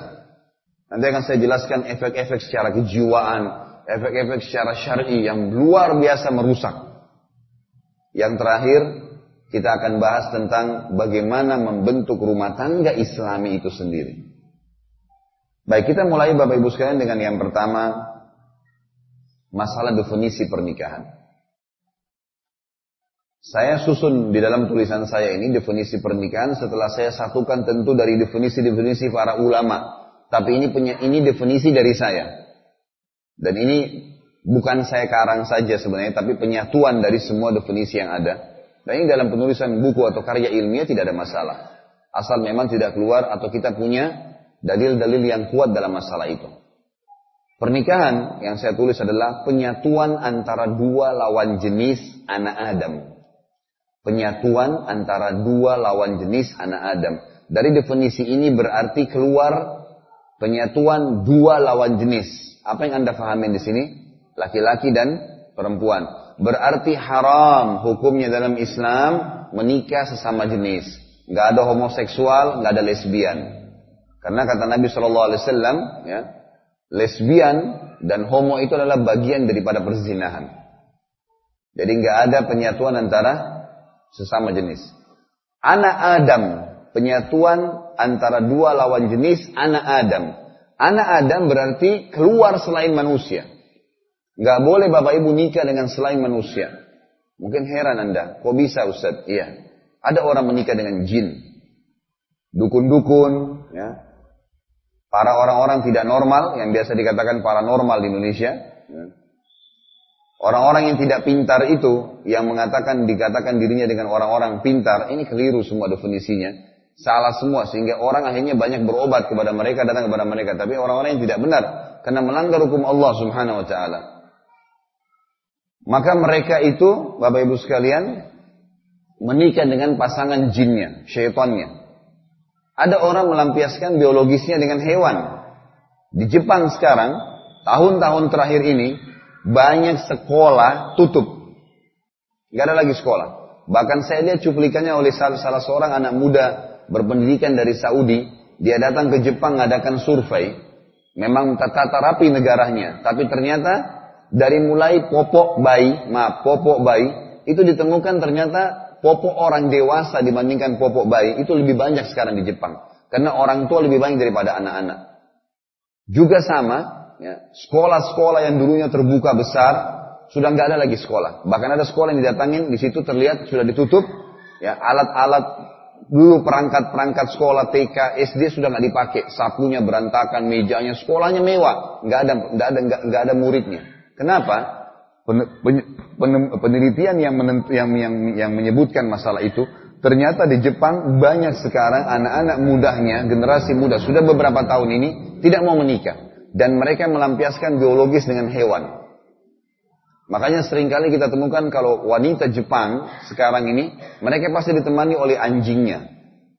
Nanti akan saya jelaskan efek-efek secara kejiwaan, efek-efek secara syar'i yang luar biasa merusak. Yang terakhir, kita akan bahas tentang bagaimana membentuk rumah tangga islami itu sendiri. Baik, kita mulai Bapak Ibu sekalian dengan yang pertama, masalah definisi pernikahan. Saya susun di dalam tulisan saya ini definisi pernikahan setelah saya satukan tentu dari definisi-definisi para ulama. Tapi ini punya ini definisi dari saya. Dan ini bukan saya karang saja sebenarnya, tapi penyatuan dari semua definisi yang ada. Dan ini dalam penulisan buku atau karya ilmiah tidak ada masalah. Asal memang tidak keluar atau kita punya dalil-dalil yang kuat dalam masalah itu. Pernikahan yang saya tulis adalah penyatuan antara dua lawan jenis anak Adam. Penyatuan antara dua lawan jenis anak Adam. Dari definisi ini berarti keluar penyatuan dua lawan jenis. Apa yang Anda pahami di sini? Laki-laki dan perempuan berarti haram hukumnya dalam Islam menikah sesama jenis. Nggak ada homoseksual, nggak ada lesbian. Karena kata Nabi Shallallahu Alaihi Wasallam, ya, lesbian dan homo itu adalah bagian daripada perzinahan. Jadi nggak ada penyatuan antara sesama jenis. Anak Adam, penyatuan antara dua lawan jenis anak Adam. Anak Adam berarti keluar selain manusia. Gak boleh bapak ibu nikah dengan selain manusia. Mungkin heran anda, kok bisa Ustaz? Iya. Ada orang menikah dengan jin. Dukun-dukun, ya. Para orang-orang tidak normal, yang biasa dikatakan paranormal di Indonesia. Ya. Orang-orang yang tidak pintar itu, yang mengatakan dikatakan dirinya dengan orang-orang pintar, ini keliru semua definisinya. Salah semua, sehingga orang akhirnya banyak berobat kepada mereka, datang kepada mereka. Tapi orang-orang yang tidak benar, karena melanggar hukum Allah subhanahu wa ta'ala. Maka mereka itu, Bapak Ibu sekalian, menikah dengan pasangan jinnya, syaitannya. Ada orang melampiaskan biologisnya dengan hewan. Di Jepang sekarang, tahun-tahun terakhir ini, banyak sekolah tutup. Gak ada lagi sekolah. Bahkan saya lihat cuplikannya oleh salah, seorang anak muda berpendidikan dari Saudi. Dia datang ke Jepang mengadakan survei. Memang tata rapi negaranya. Tapi ternyata dari mulai popok bayi, maaf, popok bayi, itu ditemukan ternyata popok orang dewasa dibandingkan popok bayi itu lebih banyak sekarang di Jepang. Karena orang tua lebih banyak daripada anak-anak. Juga sama, ya, sekolah-sekolah yang dulunya terbuka besar, sudah nggak ada lagi sekolah. Bahkan ada sekolah yang didatangin, di situ terlihat sudah ditutup, ya alat-alat dulu perangkat-perangkat sekolah TK, SD sudah nggak dipakai, sapunya berantakan, mejanya, sekolahnya mewah, nggak ada, nggak ada, nggak ada muridnya. Kenapa? Penelitian yang, yang, yang, yang menyebutkan masalah itu ternyata di Jepang banyak sekarang anak-anak mudanya, generasi muda, sudah beberapa tahun ini tidak mau menikah. Dan mereka melampiaskan biologis dengan hewan. Makanya sering kali kita temukan kalau wanita Jepang sekarang ini, mereka pasti ditemani oleh anjingnya.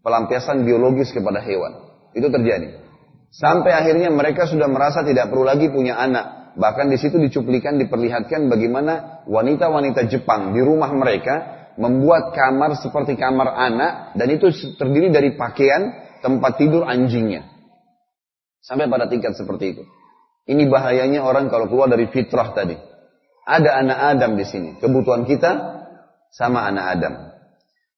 Pelampiasan biologis kepada hewan. Itu terjadi. Sampai akhirnya mereka sudah merasa tidak perlu lagi punya anak. Bahkan di situ dicuplikan, diperlihatkan bagaimana wanita-wanita Jepang di rumah mereka membuat kamar seperti kamar anak dan itu terdiri dari pakaian tempat tidur anjingnya. Sampai pada tingkat seperti itu. Ini bahayanya orang kalau keluar dari fitrah tadi. Ada anak Adam di sini. Kebutuhan kita sama anak Adam.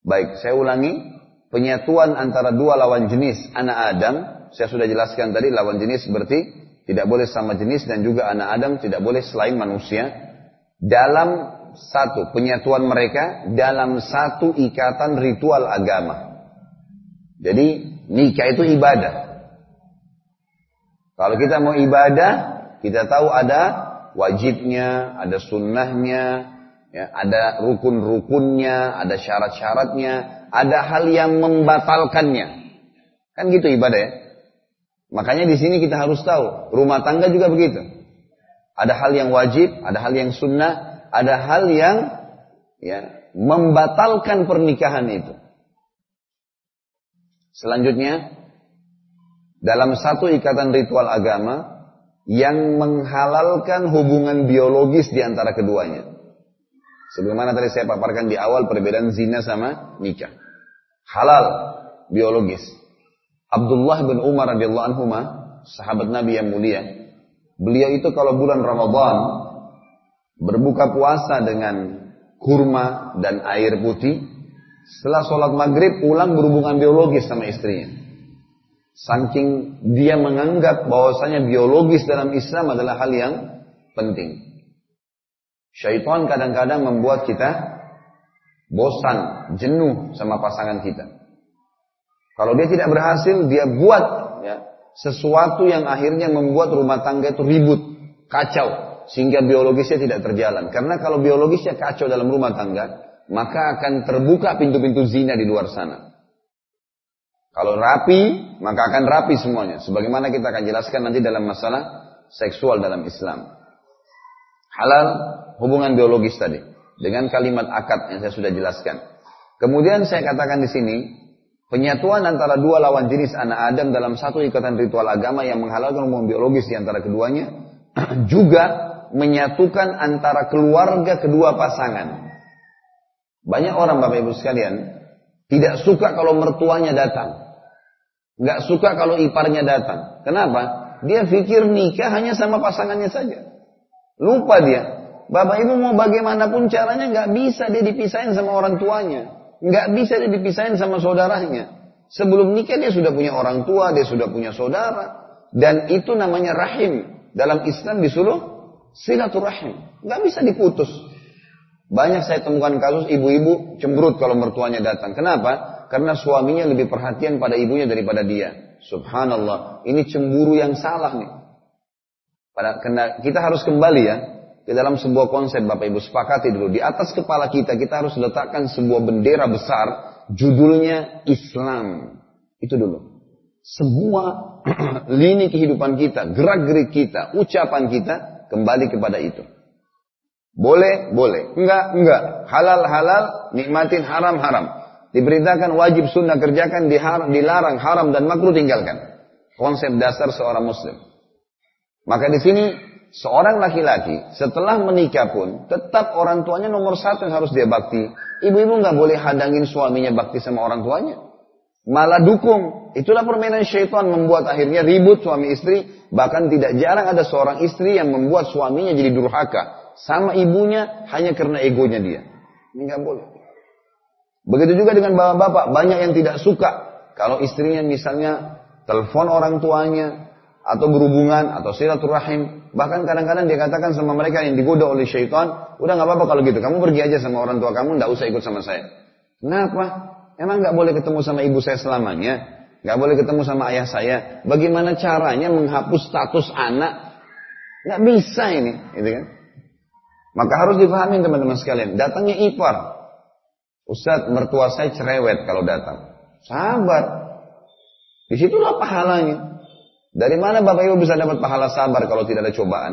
Baik, saya ulangi. Penyatuan antara dua lawan jenis anak Adam. Saya sudah jelaskan tadi lawan jenis berarti tidak boleh sama jenis dan juga anak Adam tidak boleh selain manusia. Dalam satu penyatuan mereka dalam satu ikatan ritual agama. Jadi nikah itu ibadah. Kalau kita mau ibadah, kita tahu ada wajibnya, ada sunnahnya, ya, ada rukun-rukunnya, ada syarat-syaratnya, ada hal yang membatalkannya. Kan gitu ibadah ya. Makanya di sini kita harus tahu, rumah tangga juga begitu. Ada hal yang wajib, ada hal yang sunnah, ada hal yang ya membatalkan pernikahan itu. Selanjutnya, dalam satu ikatan ritual agama yang menghalalkan hubungan biologis di antara keduanya. Sebagaimana tadi saya paparkan di awal perbedaan zina sama nikah. Halal biologis. Abdullah bin Umar radhiyallahu anhu sahabat Nabi yang mulia. Beliau itu kalau bulan Ramadan berbuka puasa dengan kurma dan air putih, setelah sholat maghrib pulang berhubungan biologis sama istrinya. Saking dia menganggap bahwasanya biologis dalam Islam adalah hal yang penting. Syaitan kadang-kadang membuat kita bosan, jenuh sama pasangan kita. Kalau dia tidak berhasil, dia buat ya, sesuatu yang akhirnya membuat rumah tangga itu ribut, kacau sehingga biologisnya tidak terjalan. Karena kalau biologisnya kacau dalam rumah tangga, maka akan terbuka pintu-pintu zina di luar sana. Kalau rapi, maka akan rapi semuanya. Sebagaimana kita akan jelaskan nanti dalam masalah seksual dalam Islam. Halal hubungan biologis tadi. Dengan kalimat akad yang saya sudah jelaskan. Kemudian saya katakan di sini, penyatuan antara dua lawan jenis anak Adam dalam satu ikatan ritual agama yang menghalalkan hubungan biologis di antara keduanya, (clears throat) juga menyatukan antara keluarga kedua pasangan. Banyak orang Bapak Ibu sekalian tidak suka kalau mertuanya datang. Nggak suka kalau iparnya datang. Kenapa? Dia pikir nikah hanya sama pasangannya saja. Lupa dia. Bapak Ibu mau bagaimanapun caranya nggak bisa dia dipisahin sama orang tuanya. Nggak bisa dia dipisahin sama saudaranya. Sebelum nikah dia sudah punya orang tua, dia sudah punya saudara. Dan itu namanya rahim. Dalam Islam disuruh silaturahim. Nggak bisa diputus. Banyak saya temukan kasus ibu-ibu cemberut kalau mertuanya datang. Kenapa? Karena suaminya lebih perhatian pada ibunya daripada dia. Subhanallah. Ini cemburu yang salah nih. Pada, kita harus kembali ya ke dalam sebuah konsep Bapak Ibu sepakati dulu. Di atas kepala kita kita harus letakkan sebuah bendera besar judulnya Islam. Itu dulu. Semua (clears throat) lini kehidupan kita, gerak-gerik kita, ucapan kita Kembali kepada itu. Boleh, boleh. Enggak, enggak. Halal, halal. Nikmatin haram, haram. Diberitakan wajib sunnah kerjakan, dilarang haram dan makruh tinggalkan. Konsep dasar seorang muslim. Maka di sini seorang laki-laki setelah menikah pun tetap orang tuanya nomor satu yang harus dia bakti. Ibu-ibu nggak boleh hadangin suaminya bakti sama orang tuanya. Malah dukung. Itulah permainan syaitan membuat akhirnya ribut suami istri Bahkan tidak jarang ada seorang istri yang membuat suaminya jadi durhaka. Sama ibunya hanya karena egonya dia. Ini nggak boleh. Begitu juga dengan bapak-bapak. Banyak yang tidak suka. Kalau istrinya misalnya telepon orang tuanya. Atau berhubungan. Atau silaturahim. Bahkan kadang-kadang dia katakan sama mereka yang digoda oleh syaitan. Udah nggak apa-apa kalau gitu. Kamu pergi aja sama orang tua kamu. Nggak usah ikut sama saya. Kenapa? Emang nggak boleh ketemu sama ibu saya selamanya? Gak boleh ketemu sama ayah saya. Bagaimana caranya menghapus status anak? Gak bisa ini, gitu kan? Maka harus dipahami teman-teman sekalian. Datangnya ipar. Ustadz, mertua saya cerewet kalau datang. Sabar. Di situlah pahalanya. Dari mana Bapak Ibu bisa dapat pahala sabar kalau tidak ada cobaan?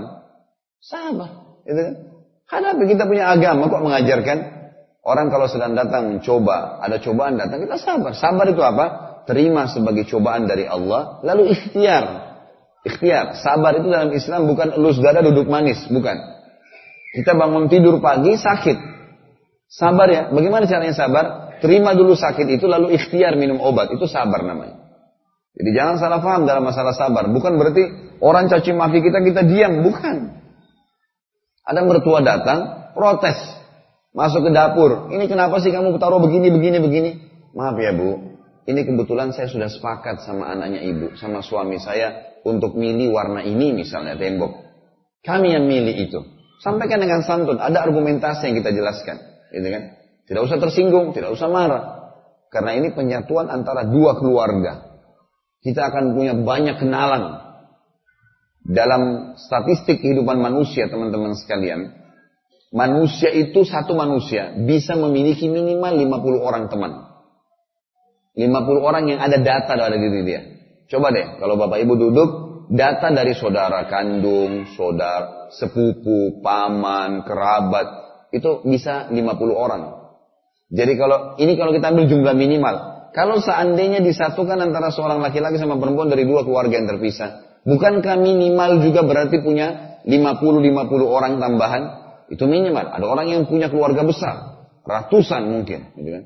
Sabar. Gitu kan? Kita punya agama kok mengajarkan orang kalau sedang datang mencoba, ada cobaan datang kita sabar. Sabar itu apa? Terima sebagai cobaan dari Allah, lalu ikhtiar. Ikhtiar. Sabar itu dalam Islam bukan elus dada duduk manis, bukan. Kita bangun tidur pagi sakit. Sabar ya. Bagaimana caranya sabar? Terima dulu sakit itu lalu ikhtiar minum obat. Itu sabar namanya. Jadi jangan salah paham dalam masalah sabar. Bukan berarti orang caci maki kita kita diam, bukan. Ada mertua datang, protes. Masuk ke dapur. Ini kenapa sih kamu taruh begini, begini, begini? Maaf ya bu. Ini kebetulan saya sudah sepakat sama anaknya ibu. Sama suami saya. Untuk milih warna ini misalnya tembok. Kami yang milih itu. Sampaikan dengan santun. Ada argumentasi yang kita jelaskan. Gitu kan? Tidak usah tersinggung. Tidak usah marah. Karena ini penyatuan antara dua keluarga. Kita akan punya banyak kenalan dalam statistik kehidupan manusia teman-teman sekalian, manusia itu satu manusia bisa memiliki minimal 50 orang teman. 50 orang yang ada data pada diri dia. Coba deh, kalau Bapak Ibu duduk, data dari saudara kandung, saudara, sepupu, paman, kerabat, itu bisa 50 orang. Jadi kalau ini kalau kita ambil jumlah minimal, kalau seandainya disatukan antara seorang laki-laki sama perempuan dari dua keluarga yang terpisah, Bukankah minimal juga berarti punya 50-50 orang tambahan? Itu minimal. Ada orang yang punya keluarga besar. Ratusan mungkin. Gitu kan?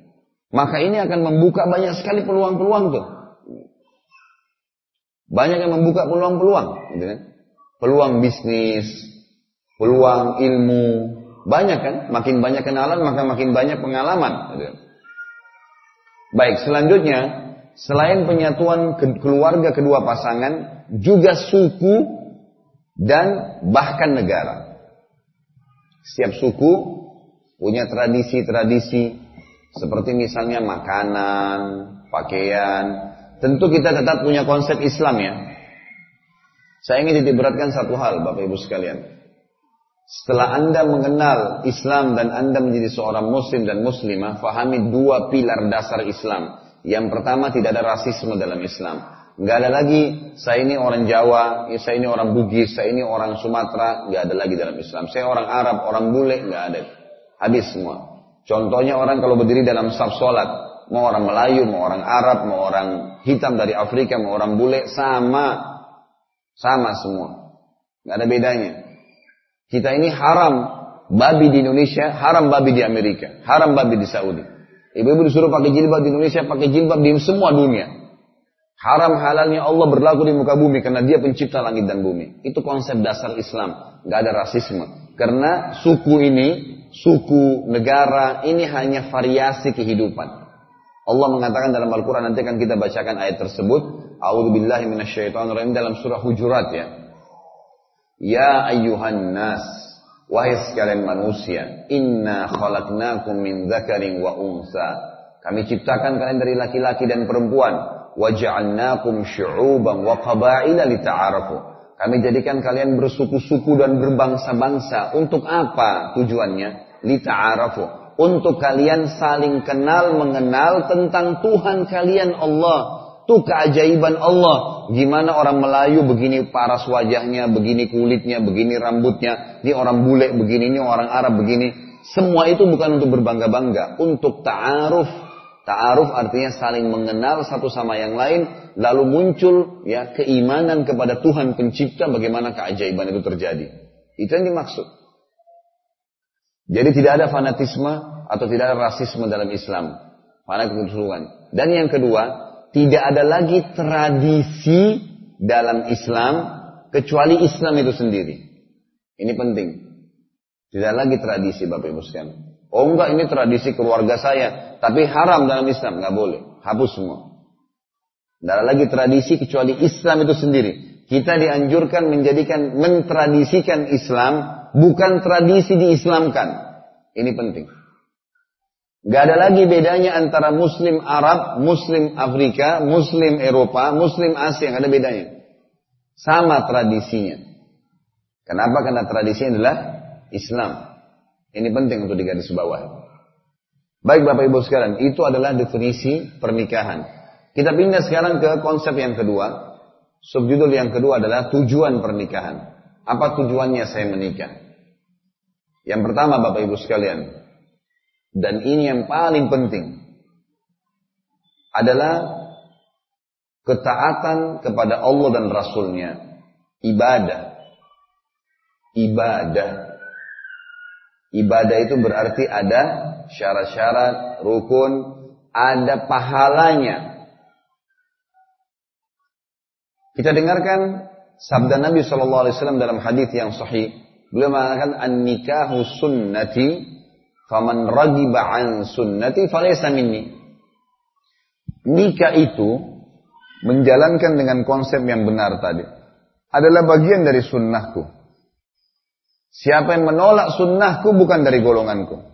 Maka ini akan membuka banyak sekali peluang-peluang tuh. Banyak yang membuka peluang-peluang. Gitu kan? Peluang bisnis, peluang ilmu. Banyak kan? Makin banyak kenalan maka makin banyak pengalaman. Gitu kan? Baik, selanjutnya selain penyatuan keluarga kedua pasangan, juga suku, dan bahkan negara. Setiap suku punya tradisi-tradisi seperti misalnya makanan, pakaian. Tentu kita tetap punya konsep Islam ya. Saya ingin ditiberatkan satu hal Bapak Ibu sekalian. Setelah Anda mengenal Islam dan Anda menjadi seorang muslim dan muslimah, fahami dua pilar dasar Islam. Yang pertama tidak ada rasisme dalam Islam. Nggak ada lagi saya ini orang Jawa, ya, saya ini orang Bugis, saya ini orang Sumatera, nggak ada lagi dalam Islam. Saya orang Arab, orang bule, nggak ada. Habis semua. Contohnya orang kalau berdiri dalam saf sholat, mau orang Melayu, mau orang Arab, mau orang hitam dari Afrika, mau orang bule, sama. Sama semua. Nggak ada bedanya. Kita ini haram babi di Indonesia, haram babi di Amerika, haram babi di Saudi. Ibu-ibu disuruh pakai jilbab di Indonesia, pakai jilbab di semua dunia. Haram halalnya Allah berlaku di muka bumi karena dia pencipta langit dan bumi. Itu konsep dasar Islam. Gak ada rasisme. Karena suku ini, suku, negara, ini hanya variasi kehidupan. Allah mengatakan dalam Al-Quran, nanti akan kita bacakan ayat tersebut. A'udzubillahi minasyaitonirrajim dalam surah Hujurat ya. Ya ayyuhan nas, wahai sekalian manusia, inna khalaqnakum min dzakarin wa unsa. Kami ciptakan kalian dari laki-laki dan perempuan waja'alnakum syu'uban wa qabaila lita'arafu. Kami jadikan kalian bersuku-suku dan berbangsa-bangsa. Untuk apa tujuannya? Lita'arafu. Untuk kalian saling kenal mengenal tentang Tuhan kalian Allah. Itu keajaiban Allah. Gimana orang Melayu begini paras wajahnya, begini kulitnya, begini rambutnya. Ini orang bule begini, ini orang Arab begini. Semua itu bukan untuk berbangga-bangga. Untuk ta'aruf Ta'aruf artinya saling mengenal satu sama yang lain, lalu muncul ya keimanan kepada Tuhan pencipta bagaimana keajaiban itu terjadi. Itu yang dimaksud. Jadi tidak ada fanatisme atau tidak ada rasisme dalam Islam. Fanatisme. Dan yang kedua, tidak ada lagi tradisi dalam Islam kecuali Islam itu sendiri. Ini penting. Tidak lagi tradisi Bapak Ibu sekalian. Oh enggak ini tradisi keluarga saya. Tapi haram dalam Islam, nggak boleh. Hapus semua. Tidak ada lagi tradisi kecuali Islam itu sendiri. Kita dianjurkan menjadikan, mentradisikan Islam, bukan tradisi diislamkan. Ini penting. Gak ada lagi bedanya antara Muslim Arab, Muslim Afrika, Muslim Eropa, Muslim Asia. Gak ada bedanya. Sama tradisinya. Kenapa? Karena tradisinya adalah Islam. Ini penting untuk digarisbawahi. Baik Bapak Ibu sekalian, itu adalah definisi pernikahan. Kita pindah sekarang ke konsep yang kedua. Subjudul yang kedua adalah tujuan pernikahan. Apa tujuannya saya menikah? Yang pertama Bapak Ibu sekalian, dan ini yang paling penting, adalah ketaatan kepada Allah dan Rasulnya. Ibadah. Ibadah. Ibadah itu berarti ada syarat-syarat, rukun, ada pahalanya. Kita dengarkan sabda Nabi Shallallahu Alaihi Wasallam dalam hadis yang sahih. Beliau mengatakan an-nikahu sunnati faman ragiba an sunnati falaysa minni. Nikah itu menjalankan dengan konsep yang benar tadi adalah bagian dari sunnahku. Siapa yang menolak sunnahku bukan dari golonganku.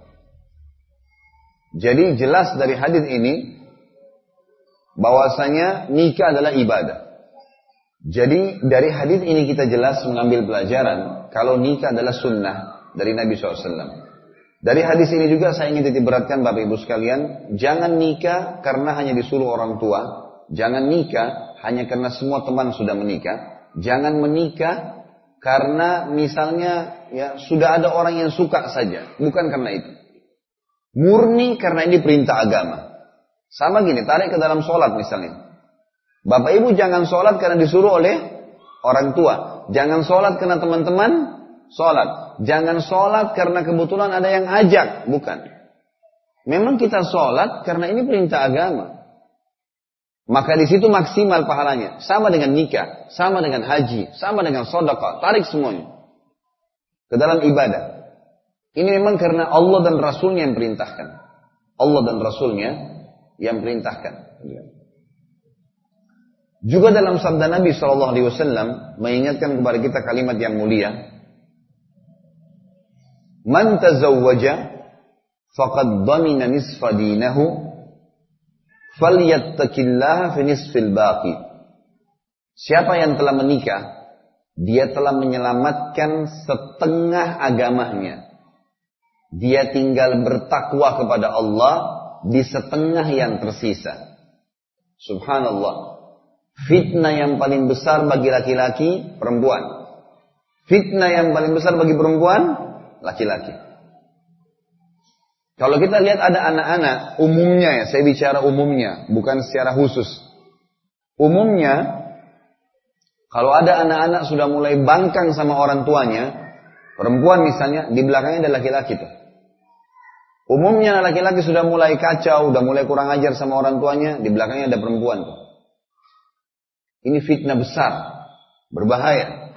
Jadi jelas dari hadis ini bahwasanya nikah adalah ibadah. Jadi dari hadis ini kita jelas mengambil pelajaran kalau nikah adalah sunnah dari Nabi SAW. Dari hadis ini juga saya ingin titik beratkan Bapak Ibu sekalian, jangan nikah karena hanya disuruh orang tua, jangan nikah hanya karena semua teman sudah menikah, jangan menikah karena misalnya ya sudah ada orang yang suka saja, bukan karena itu. Murni karena ini perintah agama. Sama gini, tarik ke dalam sholat misalnya. Bapak ibu jangan sholat karena disuruh oleh orang tua. Jangan sholat karena teman-teman sholat. Jangan sholat karena kebetulan ada yang ajak. Bukan. Memang kita sholat karena ini perintah agama. Maka di situ maksimal pahalanya. Sama dengan nikah, sama dengan haji, sama dengan sodaka. Tarik semuanya. Ke dalam ibadah. Ini memang karena Allah dan Rasulnya yang perintahkan. Allah dan Rasulnya yang perintahkan. Juga dalam sabda Nabi Shallallahu Alaihi Wasallam mengingatkan kepada kita kalimat yang mulia. Man tazawwaja faqad dhamina nisfa dinahu falyattaqillaha fi nisfil baqi. Siapa yang telah menikah, dia telah menyelamatkan setengah agamanya. Dia tinggal bertakwa kepada Allah di setengah yang tersisa. Subhanallah. Fitnah yang paling besar bagi laki-laki, perempuan. Fitnah yang paling besar bagi perempuan, laki-laki. Kalau kita lihat ada anak-anak, umumnya ya, saya bicara umumnya, bukan secara khusus. Umumnya, kalau ada anak-anak sudah mulai bangkang sama orang tuanya, perempuan misalnya, di belakangnya ada laki-laki tuh. Umumnya laki-laki sudah mulai kacau, sudah mulai kurang ajar sama orang tuanya, di belakangnya ada perempuan tuh. Ini fitnah besar, berbahaya.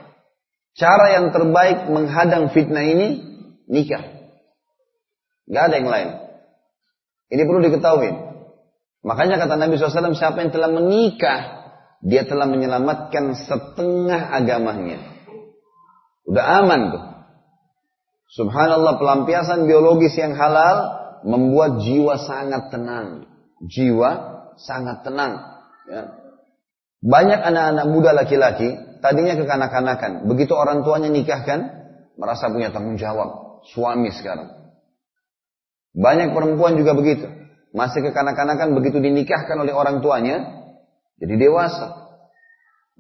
Cara yang terbaik menghadang fitnah ini, nikah. Gak ada yang lain. Ini perlu diketahui. Makanya kata Nabi SAW, siapa yang telah menikah, dia telah menyelamatkan setengah agamanya. Udah aman tuh. Subhanallah pelampiasan biologis yang halal membuat jiwa sangat tenang. Jiwa sangat tenang. Ya. Banyak anak-anak muda laki-laki tadinya kekanak-kanakan. Begitu orang tuanya nikahkan, merasa punya tanggung jawab. Suami sekarang. Banyak perempuan juga begitu. Masih kekanak-kanakan begitu dinikahkan oleh orang tuanya, jadi dewasa.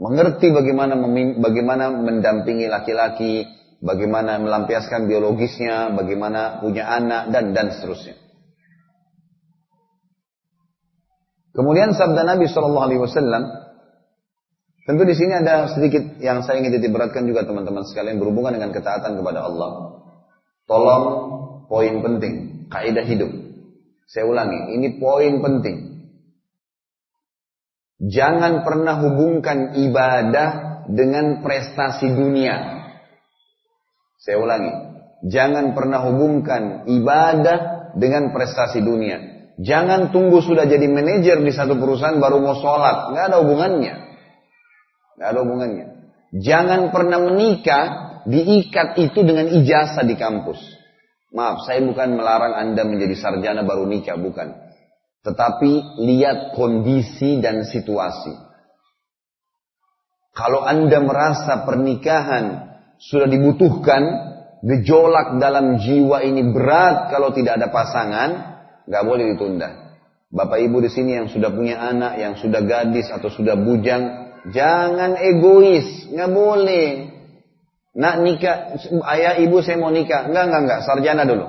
Mengerti bagaimana bagaimana mendampingi laki-laki, bagaimana melampiaskan biologisnya, bagaimana punya anak dan dan seterusnya. Kemudian sabda Nabi Wasallam, tentu di sini ada sedikit yang saya ingin titik beratkan juga teman-teman sekalian berhubungan dengan ketaatan kepada Allah. Tolong poin penting, kaidah hidup. Saya ulangi, ini poin penting. Jangan pernah hubungkan ibadah dengan prestasi dunia. Saya ulangi. Jangan pernah hubungkan ibadah dengan prestasi dunia. Jangan tunggu sudah jadi manajer di satu perusahaan baru mau sholat. Nggak ada hubungannya. Nggak ada hubungannya. Jangan pernah menikah diikat itu dengan ijazah di kampus. Maaf, saya bukan melarang Anda menjadi sarjana baru nikah, bukan. Tetapi lihat kondisi dan situasi. Kalau Anda merasa pernikahan sudah dibutuhkan, gejolak dalam jiwa ini berat kalau tidak ada pasangan, nggak boleh ditunda. Bapak ibu di sini yang sudah punya anak, yang sudah gadis atau sudah bujang, jangan egois, nggak boleh. Nak nikah, ayah ibu saya mau nikah, enggak enggak enggak, sarjana dulu,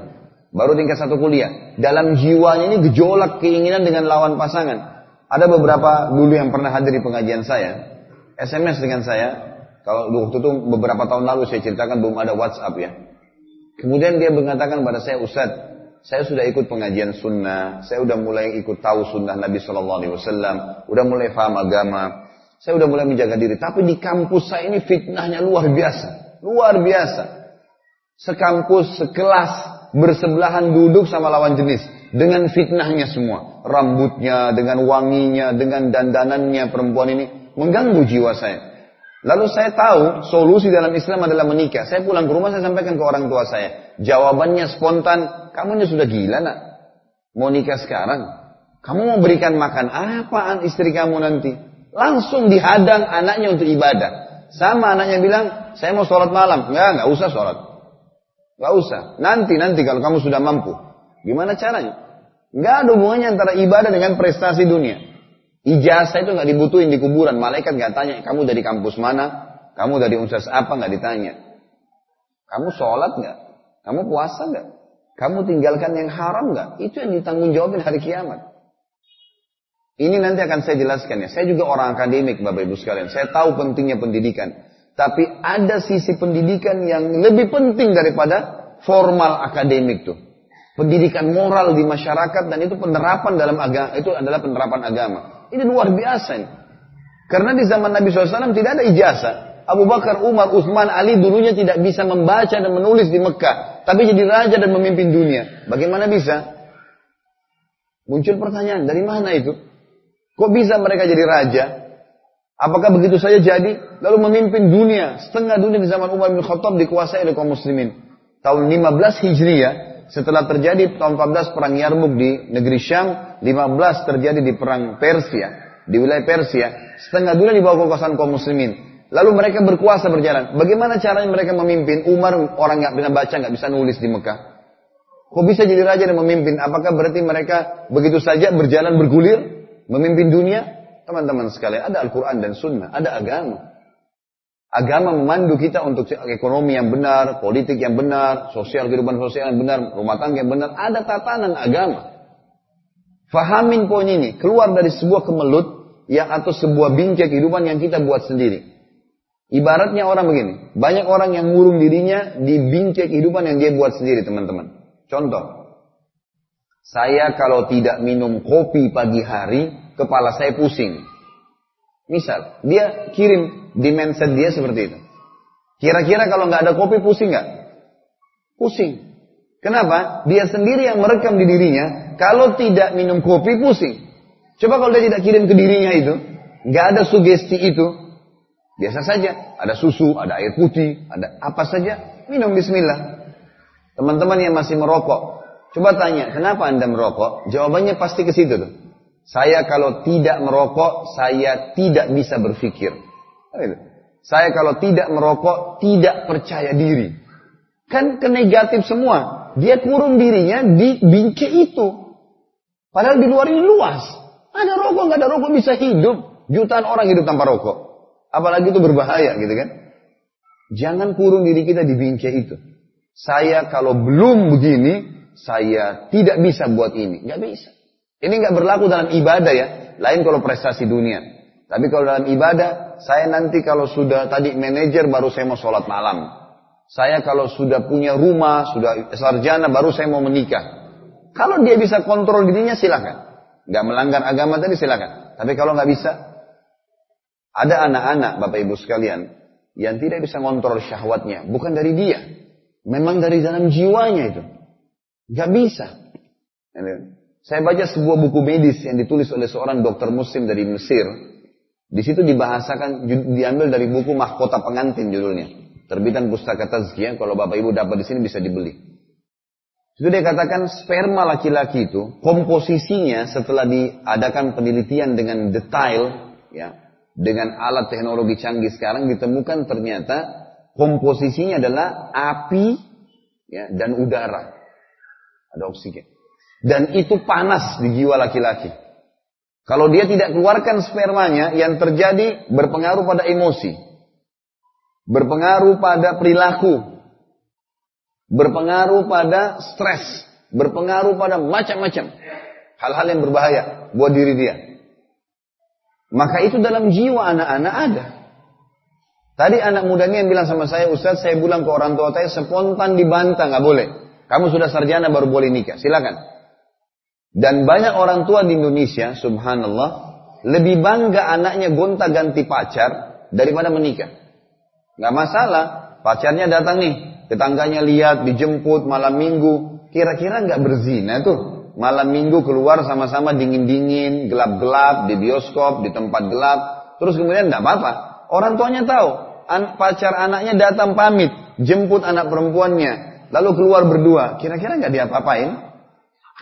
baru tingkat satu kuliah. Dalam jiwanya ini gejolak keinginan dengan lawan pasangan. Ada beberapa dulu yang pernah hadir di pengajian saya, SMS dengan saya, kalau waktu itu beberapa tahun lalu saya ceritakan belum ada WhatsApp ya. Kemudian dia mengatakan pada saya, Ustadz, saya sudah ikut pengajian sunnah, saya sudah mulai ikut tahu sunnah Nabi Shallallahu Alaihi Wasallam, sudah mulai paham agama, saya sudah mulai menjaga diri. Tapi di kampus saya ini fitnahnya luar biasa, luar biasa. Sekampus, sekelas, bersebelahan duduk sama lawan jenis dengan fitnahnya semua, rambutnya, dengan wanginya, dengan dandanannya perempuan ini mengganggu jiwa saya. Lalu saya tahu solusi dalam Islam adalah menikah. Saya pulang ke rumah saya sampaikan ke orang tua saya. Jawabannya spontan, kamu ini sudah gila nak. Mau nikah sekarang? Kamu mau berikan makan apaan istri kamu nanti? Langsung dihadang anaknya untuk ibadah. Sama anaknya bilang, saya mau sholat malam. Enggak, enggak usah sholat. Enggak usah. Nanti, nanti kalau kamu sudah mampu. Gimana caranya? Enggak ada hubungannya antara ibadah dengan prestasi dunia. Ijazah itu nggak dibutuhin di kuburan. Malaikat nggak tanya, kamu dari kampus mana? Kamu dari universitas apa? Nggak ditanya. Kamu sholat nggak? Kamu puasa nggak? Kamu tinggalkan yang haram nggak? Itu yang ditanggung jawabin hari kiamat. Ini nanti akan saya jelaskan ya. Saya juga orang akademik Bapak Ibu sekalian. Saya tahu pentingnya pendidikan. Tapi ada sisi pendidikan yang lebih penting daripada formal akademik tuh. Pendidikan moral di masyarakat dan itu penerapan dalam agama itu adalah penerapan agama. Ini luar biasa ini. Karena di zaman Nabi SAW tidak ada ijazah. Abu Bakar, Umar, Utsman, Ali dulunya tidak bisa membaca dan menulis di Mekah. Tapi jadi raja dan memimpin dunia. Bagaimana bisa? Muncul pertanyaan, dari mana itu? Kok bisa mereka jadi raja? Apakah begitu saja jadi? Lalu memimpin dunia. Setengah dunia di zaman Umar bin Khattab dikuasai oleh kaum muslimin. Tahun 15 Hijriah, setelah terjadi tahun 14 perang Yarmuk di negeri Syam, 15 terjadi di perang Persia, di wilayah Persia, setengah dunia di bawah kekuasaan kaum muslimin. Lalu mereka berkuasa berjalan. Bagaimana caranya mereka memimpin? Umar orang nggak bisa baca, nggak bisa nulis di Mekah. Kok bisa jadi raja dan memimpin? Apakah berarti mereka begitu saja berjalan bergulir, memimpin dunia? Teman-teman sekalian, ada Al-Quran dan Sunnah, ada agama. Agama memandu kita untuk ekonomi yang benar, politik yang benar, sosial kehidupan sosial yang benar, rumah tangga yang benar. Ada tatanan agama. Fahamin poin ini. Keluar dari sebuah kemelut yang atau sebuah bingkai kehidupan yang kita buat sendiri. Ibaratnya orang begini. Banyak orang yang ngurung dirinya di bingkai kehidupan yang dia buat sendiri teman-teman. Contoh. Saya kalau tidak minum kopi pagi hari, kepala saya pusing. Misal, dia kirim di mindset dia seperti itu. Kira-kira kalau nggak ada kopi pusing nggak? Pusing. Kenapa? Dia sendiri yang merekam di dirinya. Kalau tidak minum kopi pusing. Coba kalau dia tidak kirim ke dirinya itu, nggak ada sugesti itu, biasa saja. Ada susu, ada air putih, ada apa saja, minum Bismillah. Teman-teman yang masih merokok, coba tanya, kenapa anda merokok? Jawabannya pasti ke situ tuh. Saya kalau tidak merokok, saya tidak bisa berpikir. Saya kalau tidak merokok, tidak percaya diri. Kan ke negatif semua. Dia kurung dirinya di bingkai itu. Padahal di luar ini luas. Ada rokok, nggak ada rokok bisa hidup. Jutaan orang hidup tanpa rokok. Apalagi itu berbahaya gitu kan. Jangan kurung diri kita di bingkai itu. Saya kalau belum begini, saya tidak bisa buat ini. Nggak bisa. Ini nggak berlaku dalam ibadah ya. Lain kalau prestasi dunia. Tapi kalau dalam ibadah, saya nanti kalau sudah tadi manajer baru saya mau sholat malam. Saya kalau sudah punya rumah, sudah sarjana baru saya mau menikah. Kalau dia bisa kontrol dirinya silakan. Gak melanggar agama tadi silakan. Tapi kalau nggak bisa, ada anak-anak Bapak Ibu sekalian yang tidak bisa kontrol syahwatnya, bukan dari dia, memang dari dalam jiwanya itu. Gak bisa. Saya baca sebuah buku medis yang ditulis oleh seorang dokter muslim dari Mesir. Di situ dibahasakan, diambil dari buku Mahkota Pengantin judulnya. Terbitan Pustaka Tazkiyah, kalau Bapak Ibu dapat di sini bisa dibeli. Itu dia katakan sperma laki-laki itu komposisinya setelah diadakan penelitian dengan detail ya dengan alat teknologi canggih sekarang ditemukan ternyata komposisinya adalah api ya dan udara. Ada oksigen. Dan itu panas di jiwa laki-laki. Kalau dia tidak keluarkan spermanya, yang terjadi berpengaruh pada emosi. Berpengaruh pada perilaku. Berpengaruh pada stres. Berpengaruh pada macam-macam. Hal-hal yang berbahaya buat diri dia. Maka itu dalam jiwa anak-anak ada. Tadi anak muda ini yang bilang sama saya, Ustaz saya bilang ke orang tua saya spontan dibantah, nggak boleh. Kamu sudah sarjana baru boleh nikah, silakan. Dan banyak orang tua di Indonesia, subhanallah, lebih bangga anaknya gonta ganti pacar daripada menikah. Gak masalah, pacarnya datang nih, tetangganya lihat, dijemput malam minggu, kira-kira nggak berzina tuh. Malam minggu keluar sama-sama dingin-dingin, gelap-gelap, di bioskop, di tempat gelap. Terus kemudian nggak apa-apa. Orang tuanya tahu, pacar anaknya datang pamit, jemput anak perempuannya, lalu keluar berdua. Kira-kira nggak diapa-apain?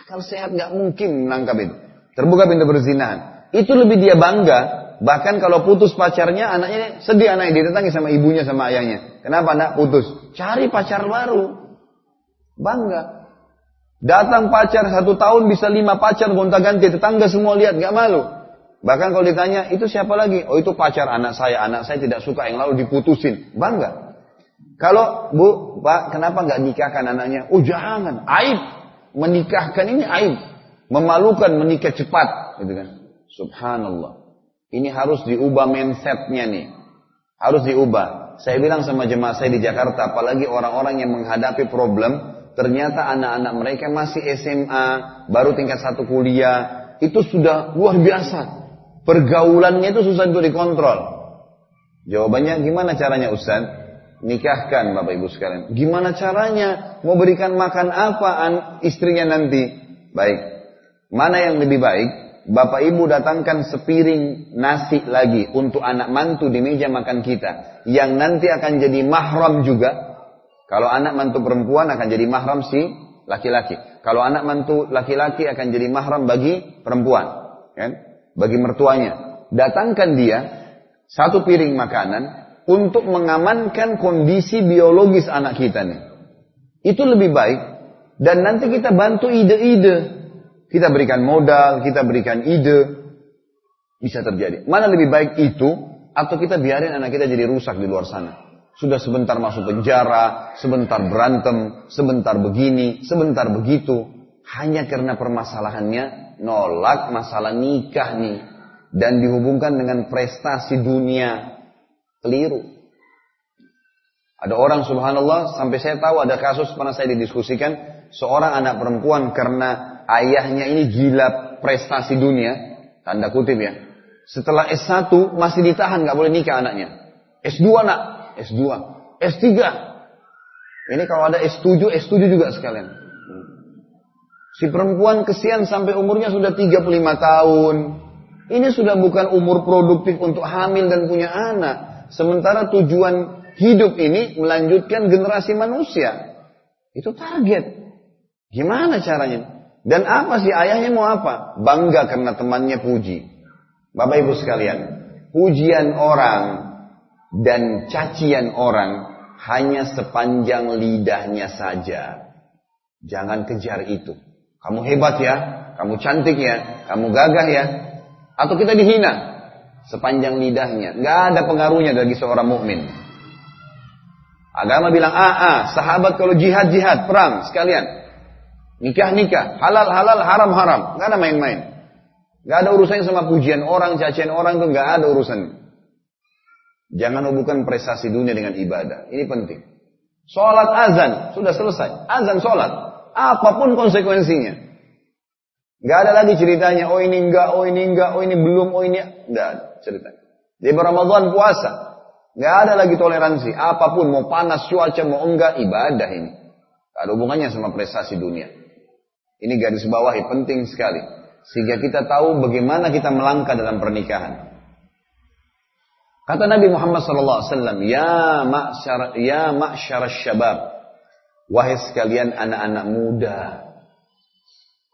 Akal sehat nggak mungkin menangkap itu. Terbuka pintu berzinahan. Itu lebih dia bangga. Bahkan kalau putus pacarnya, anaknya sedih anaknya didatangi sama ibunya sama ayahnya. Kenapa anak putus? Cari pacar baru. Bangga. Datang pacar satu tahun bisa lima pacar gonta ganti tetangga semua lihat nggak malu. Bahkan kalau ditanya itu siapa lagi? Oh itu pacar anak saya. Anak saya tidak suka yang lalu diputusin. Bangga. Kalau bu, pak, kenapa nggak nikahkan anaknya? Oh jangan, aib menikahkan ini aib. Memalukan menikah cepat. Gitu kan. Subhanallah. Ini harus diubah mindsetnya nih. Harus diubah. Saya bilang sama jemaah saya di Jakarta, apalagi orang-orang yang menghadapi problem, ternyata anak-anak mereka masih SMA, baru tingkat satu kuliah, itu sudah luar biasa. Pergaulannya itu susah untuk dikontrol. Jawabannya gimana caranya Ustaz? Nikahkan Bapak Ibu sekalian. Gimana caranya? Mau berikan makan apa istrinya nanti? Baik. Mana yang lebih baik? Bapak Ibu datangkan sepiring nasi lagi untuk anak mantu di meja makan kita. Yang nanti akan jadi mahram juga. Kalau anak mantu perempuan akan jadi mahram si laki-laki. Kalau anak mantu laki-laki akan jadi mahram bagi perempuan. Kan? Bagi mertuanya. Datangkan dia satu piring makanan untuk mengamankan kondisi biologis anak kita nih. Itu lebih baik. Dan nanti kita bantu ide-ide. Kita berikan modal, kita berikan ide. Bisa terjadi. Mana lebih baik itu, atau kita biarin anak kita jadi rusak di luar sana. Sudah sebentar masuk penjara, sebentar berantem, sebentar begini, sebentar begitu. Hanya karena permasalahannya nolak masalah nikah nih. Dan dihubungkan dengan prestasi dunia Keliru. Ada orang subhanallah sampai saya tahu ada kasus pernah saya didiskusikan seorang anak perempuan karena ayahnya ini gila prestasi dunia, tanda kutip ya. Setelah S1 masih ditahan nggak boleh nikah anaknya. S2 nak, S2, S3. Ini kalau ada S7, S7 juga sekalian. Si perempuan kesian sampai umurnya sudah 35 tahun. Ini sudah bukan umur produktif untuk hamil dan punya anak. Sementara tujuan hidup ini melanjutkan generasi manusia. Itu target. Gimana caranya? Dan apa sih ayahnya mau apa? Bangga karena temannya puji. Bapak ibu sekalian, pujian orang dan cacian orang hanya sepanjang lidahnya saja. Jangan kejar itu. Kamu hebat ya, kamu cantik ya, kamu gagah ya. Atau kita dihina sepanjang lidahnya. Nggak ada pengaruhnya bagi seorang mukmin. Agama bilang, ah, ah, sahabat kalau jihad, jihad, perang, sekalian. Nikah, nikah, halal, halal, haram, haram. Nggak ada main-main. Nggak ada urusannya sama pujian orang, cacian orang, itu nggak ada urusan. Jangan hubungkan prestasi dunia dengan ibadah. Ini penting. Sholat azan, sudah selesai. Azan sholat. Apa pun konsekuensinya. Gak ada lagi ceritanya, oh ini enggak, oh ini enggak, oh ini belum, oh ini enggak ada ceritanya. Di Ramadan puasa, Gak ada lagi toleransi. Apa pun, mau panas cuaca, mau enggak, ibadah ini. Gak ada hubungannya sama prestasi dunia. Ini garis bawahi penting sekali. Sehingga kita tahu bagaimana kita melangkah dalam pernikahan. Kata Nabi Muhammad SAW, Ya ma'syar, ya ma'syar syabab. Wahai sekalian anak-anak muda.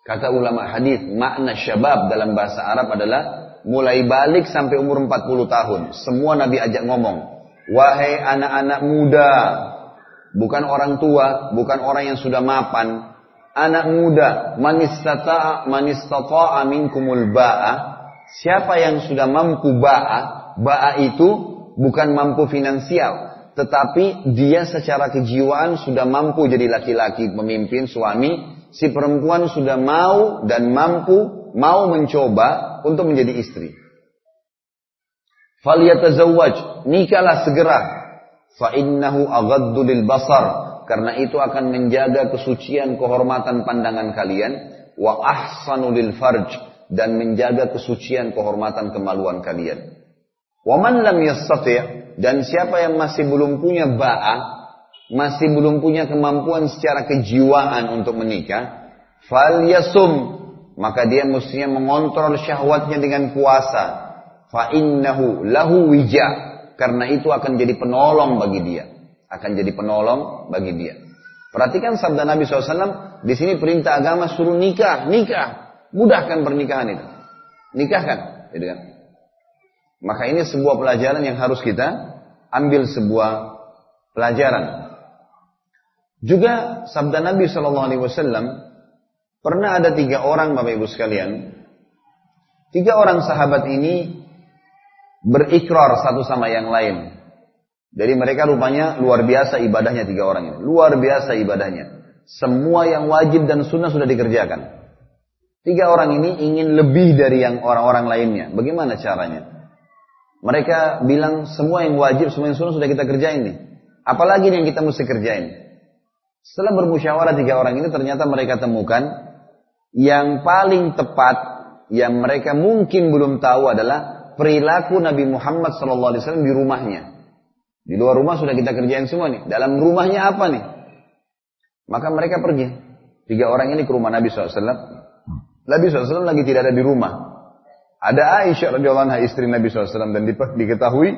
Kata ulama hadis, makna syabab dalam bahasa Arab adalah mulai balik sampai umur 40 tahun. Semua Nabi ajak ngomong, wahai anak-anak muda, bukan orang tua, bukan orang yang sudah mapan, anak muda, manistata'a manistata'a minkumul ba'a, siapa yang sudah mampu ba'a, ba'a itu bukan mampu finansial, tetapi dia secara kejiwaan sudah mampu jadi laki-laki pemimpin suami, si perempuan sudah mau dan mampu mau mencoba untuk menjadi istri. Faliyatazawwaj, nikahlah segera. Fa innahu aghaddu lil basar, karena itu akan menjaga kesucian kehormatan pandangan kalian wa ahsanu lil farj dan menjaga kesucian kehormatan kemaluan kalian. Wa man lam yastati' dan siapa yang masih belum punya ba'ah, masih belum punya kemampuan secara kejiwaan untuk menikah, fal yasum maka dia mestinya mengontrol syahwatnya dengan puasa. Fa innahu lahu wija karena itu akan jadi penolong bagi dia akan jadi penolong bagi dia. Perhatikan sabda Nabi SAW, di sini perintah agama suruh nikah, nikah, mudahkan pernikahan itu, nikahkan, gitu kan? Maka ini sebuah pelajaran yang harus kita ambil sebuah pelajaran. Juga sabda Nabi SAW pernah ada tiga orang bapak ibu sekalian, tiga orang sahabat ini berikrar satu sama yang lain. Jadi mereka rupanya luar biasa ibadahnya tiga orang ini. Luar biasa ibadahnya. Semua yang wajib dan sunnah sudah dikerjakan. Tiga orang ini ingin lebih dari yang orang-orang lainnya. Bagaimana caranya? Mereka bilang semua yang wajib, semua yang sunnah sudah kita kerjain nih. Apalagi yang kita mesti kerjain. Setelah bermusyawarah tiga orang ini ternyata mereka temukan yang paling tepat yang mereka mungkin belum tahu adalah perilaku Nabi Muhammad SAW di rumahnya. Di luar rumah sudah kita kerjain semua nih. Dalam rumahnya apa nih? Maka mereka pergi. Tiga orang ini ke rumah Nabi SAW. Nabi SAW lagi tidak ada di rumah. Ada Aisyah radhiyallahu anha istri Nabi SAW dan diketahui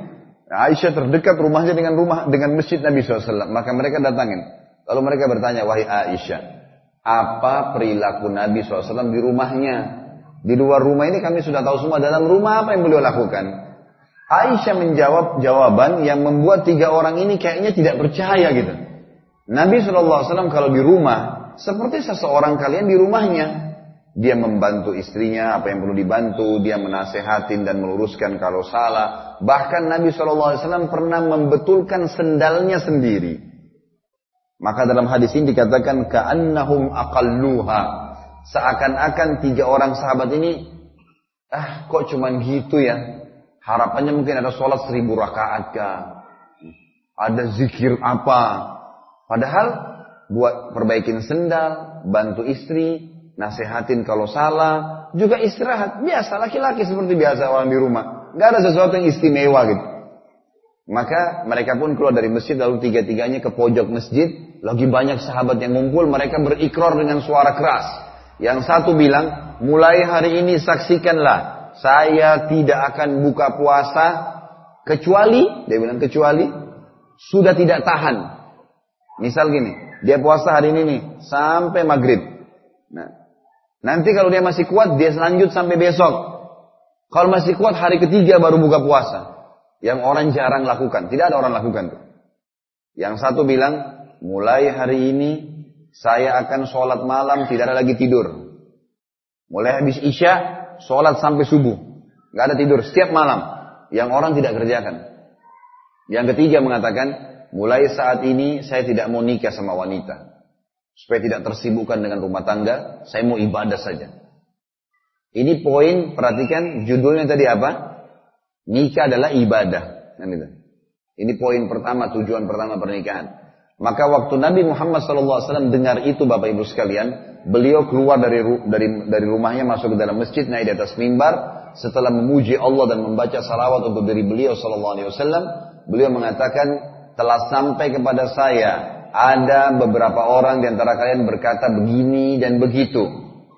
Aisyah terdekat rumahnya dengan rumah dengan masjid Nabi SAW. Maka mereka datangin. Lalu mereka bertanya, wahai Aisyah, apa perilaku Nabi SAW di rumahnya? Di luar rumah ini kami sudah tahu semua. Dalam rumah apa yang beliau lakukan? Aisyah menjawab jawaban yang membuat tiga orang ini kayaknya tidak percaya gitu. Nabi SAW kalau di rumah, seperti seseorang kalian di rumahnya. Dia membantu istrinya apa yang perlu dibantu, dia menasehatin dan meluruskan kalau salah. Bahkan Nabi SAW pernah membetulkan sendalnya sendiri. Maka dalam hadis ini dikatakan ka'annahum aqalluha. Seakan-akan tiga orang sahabat ini, ah kok cuman gitu ya, Harapannya mungkin ada sholat seribu rakaat kah? Ada zikir apa? Padahal buat perbaikin sendal, bantu istri, nasehatin kalau salah, juga istirahat. Biasa laki-laki seperti biasa orang di rumah. Gak ada sesuatu yang istimewa gitu. Maka mereka pun keluar dari masjid lalu tiga-tiganya ke pojok masjid. Lagi banyak sahabat yang ngumpul, mereka berikrar dengan suara keras. Yang satu bilang, mulai hari ini saksikanlah saya tidak akan buka puasa kecuali, dia bilang kecuali, sudah tidak tahan. Misal gini, dia puasa hari ini nih, sampai maghrib. Nah, nanti kalau dia masih kuat, dia lanjut sampai besok. Kalau masih kuat, hari ketiga baru buka puasa. Yang orang jarang lakukan, tidak ada orang lakukan tuh. Yang satu bilang, mulai hari ini saya akan sholat malam tidak ada lagi tidur. Mulai habis isya sholat sampai subuh. Gak ada tidur setiap malam. Yang orang tidak kerjakan. Yang ketiga mengatakan, mulai saat ini saya tidak mau nikah sama wanita. Supaya tidak tersibukkan dengan rumah tangga, saya mau ibadah saja. Ini poin, perhatikan judulnya tadi apa? Nikah adalah ibadah. Kan Ini poin pertama, tujuan pertama pernikahan. Maka waktu Nabi Muhammad SAW dengar itu Bapak Ibu sekalian, beliau keluar dari dari dari rumahnya masuk ke dalam masjid naik di atas mimbar. Setelah memuji Allah dan membaca salawat untuk diri beliau sallallahu alaihi wasallam beliau mengatakan telah sampai kepada saya ada beberapa orang di antara kalian berkata begini dan begitu.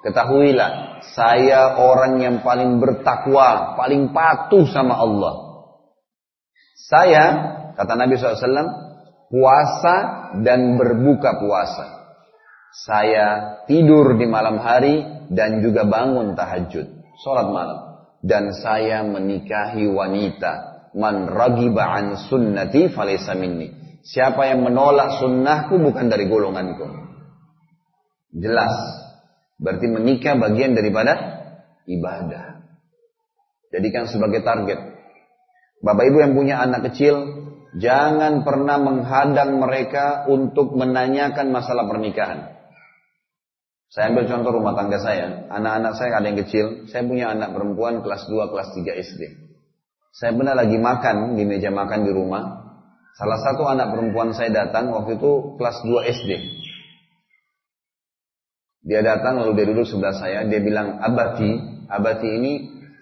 Ketahuilah saya orang yang paling bertakwa paling patuh sama Allah. Saya kata Nabi SAW puasa dan berbuka puasa saya tidur di malam hari dan juga bangun tahajud, sholat malam. Dan saya menikahi wanita. Man ragiba an sunnati falaysa minni. Siapa yang menolak sunnahku bukan dari golonganku. Jelas. Berarti menikah bagian daripada ibadah. Jadikan sebagai target. Bapak ibu yang punya anak kecil, jangan pernah menghadang mereka untuk menanyakan masalah pernikahan. Saya ambil contoh rumah tangga saya. Anak-anak saya ada yang kecil. Saya punya anak perempuan kelas 2, kelas 3 SD. Saya pernah lagi makan di meja makan di rumah. Salah satu anak perempuan saya datang waktu itu kelas 2 SD. Dia datang lalu dia duduk sebelah saya. Dia bilang, abati, abati ini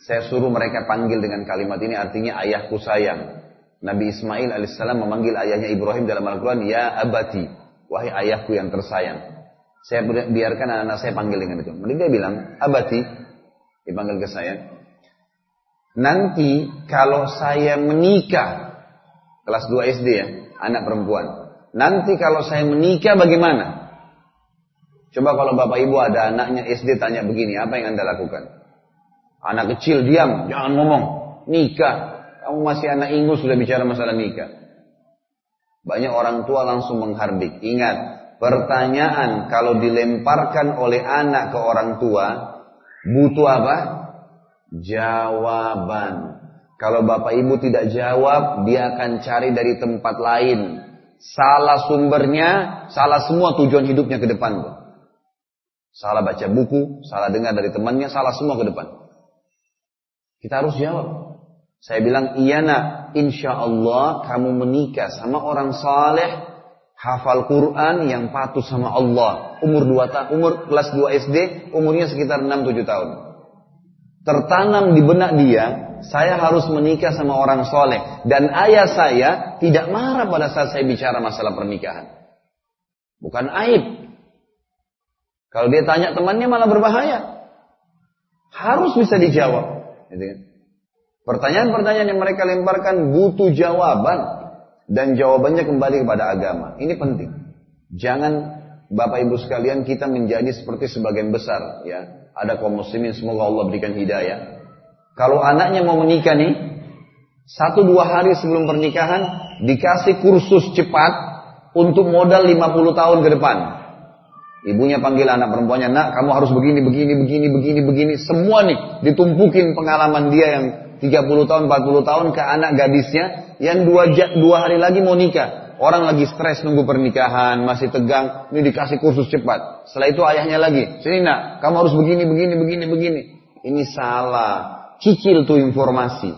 saya suruh mereka panggil dengan kalimat ini artinya ayahku sayang. Nabi Ismail alaihissalam memanggil ayahnya Ibrahim dalam Al-Quran, Ya abati, wahai ayahku yang tersayang. Saya biarkan anak-anak saya panggil dengan itu. Mereka bilang, abati, dipanggil ke saya. Nanti kalau saya menikah, kelas 2 SD ya, anak perempuan. Nanti kalau saya menikah bagaimana? Coba kalau bapak ibu ada anaknya SD tanya begini, apa yang anda lakukan? Anak kecil diam, jangan ngomong. Nikah, kamu masih anak ingus sudah bicara masalah nikah. Banyak orang tua langsung menghardik. Ingat, Pertanyaan kalau dilemparkan oleh anak ke orang tua, butuh apa? Jawaban. Kalau bapak ibu tidak jawab, dia akan cari dari tempat lain. Salah sumbernya, salah semua tujuan hidupnya ke depan. Salah baca buku, salah dengar dari temannya, salah semua ke depan. Kita harus jawab. Saya bilang, iya nak, insya Allah kamu menikah sama orang saleh hafal Quran yang patuh sama Allah. Umur 2 tahun, umur kelas 2 SD, umurnya sekitar 6-7 tahun. Tertanam di benak dia, saya harus menikah sama orang soleh. Dan ayah saya tidak marah pada saat saya bicara masalah pernikahan. Bukan aib. Kalau dia tanya temannya malah berbahaya. Harus bisa dijawab. Gitu kan. Pertanyaan-pertanyaan yang mereka lemparkan butuh jawaban dan jawabannya kembali kepada agama. Ini penting. Jangan Bapak Ibu sekalian kita menjadi seperti sebagian besar ya. Ada kaum muslimin semoga Allah berikan hidayah. Kalau anaknya mau menikah nih, satu dua hari sebelum pernikahan dikasih kursus cepat untuk modal 50 tahun ke depan. Ibunya panggil anak perempuannya, nak kamu harus begini, begini, begini, begini, begini. Semua nih ditumpukin pengalaman dia yang 30 tahun, 40 tahun ke anak gadisnya yang dua, dua hari lagi mau nikah. Orang lagi stres nunggu pernikahan, masih tegang, ini dikasih kursus cepat. Setelah itu ayahnya lagi, sini nak, kamu harus begini, begini, begini, begini. Ini salah. Cicil tuh informasi.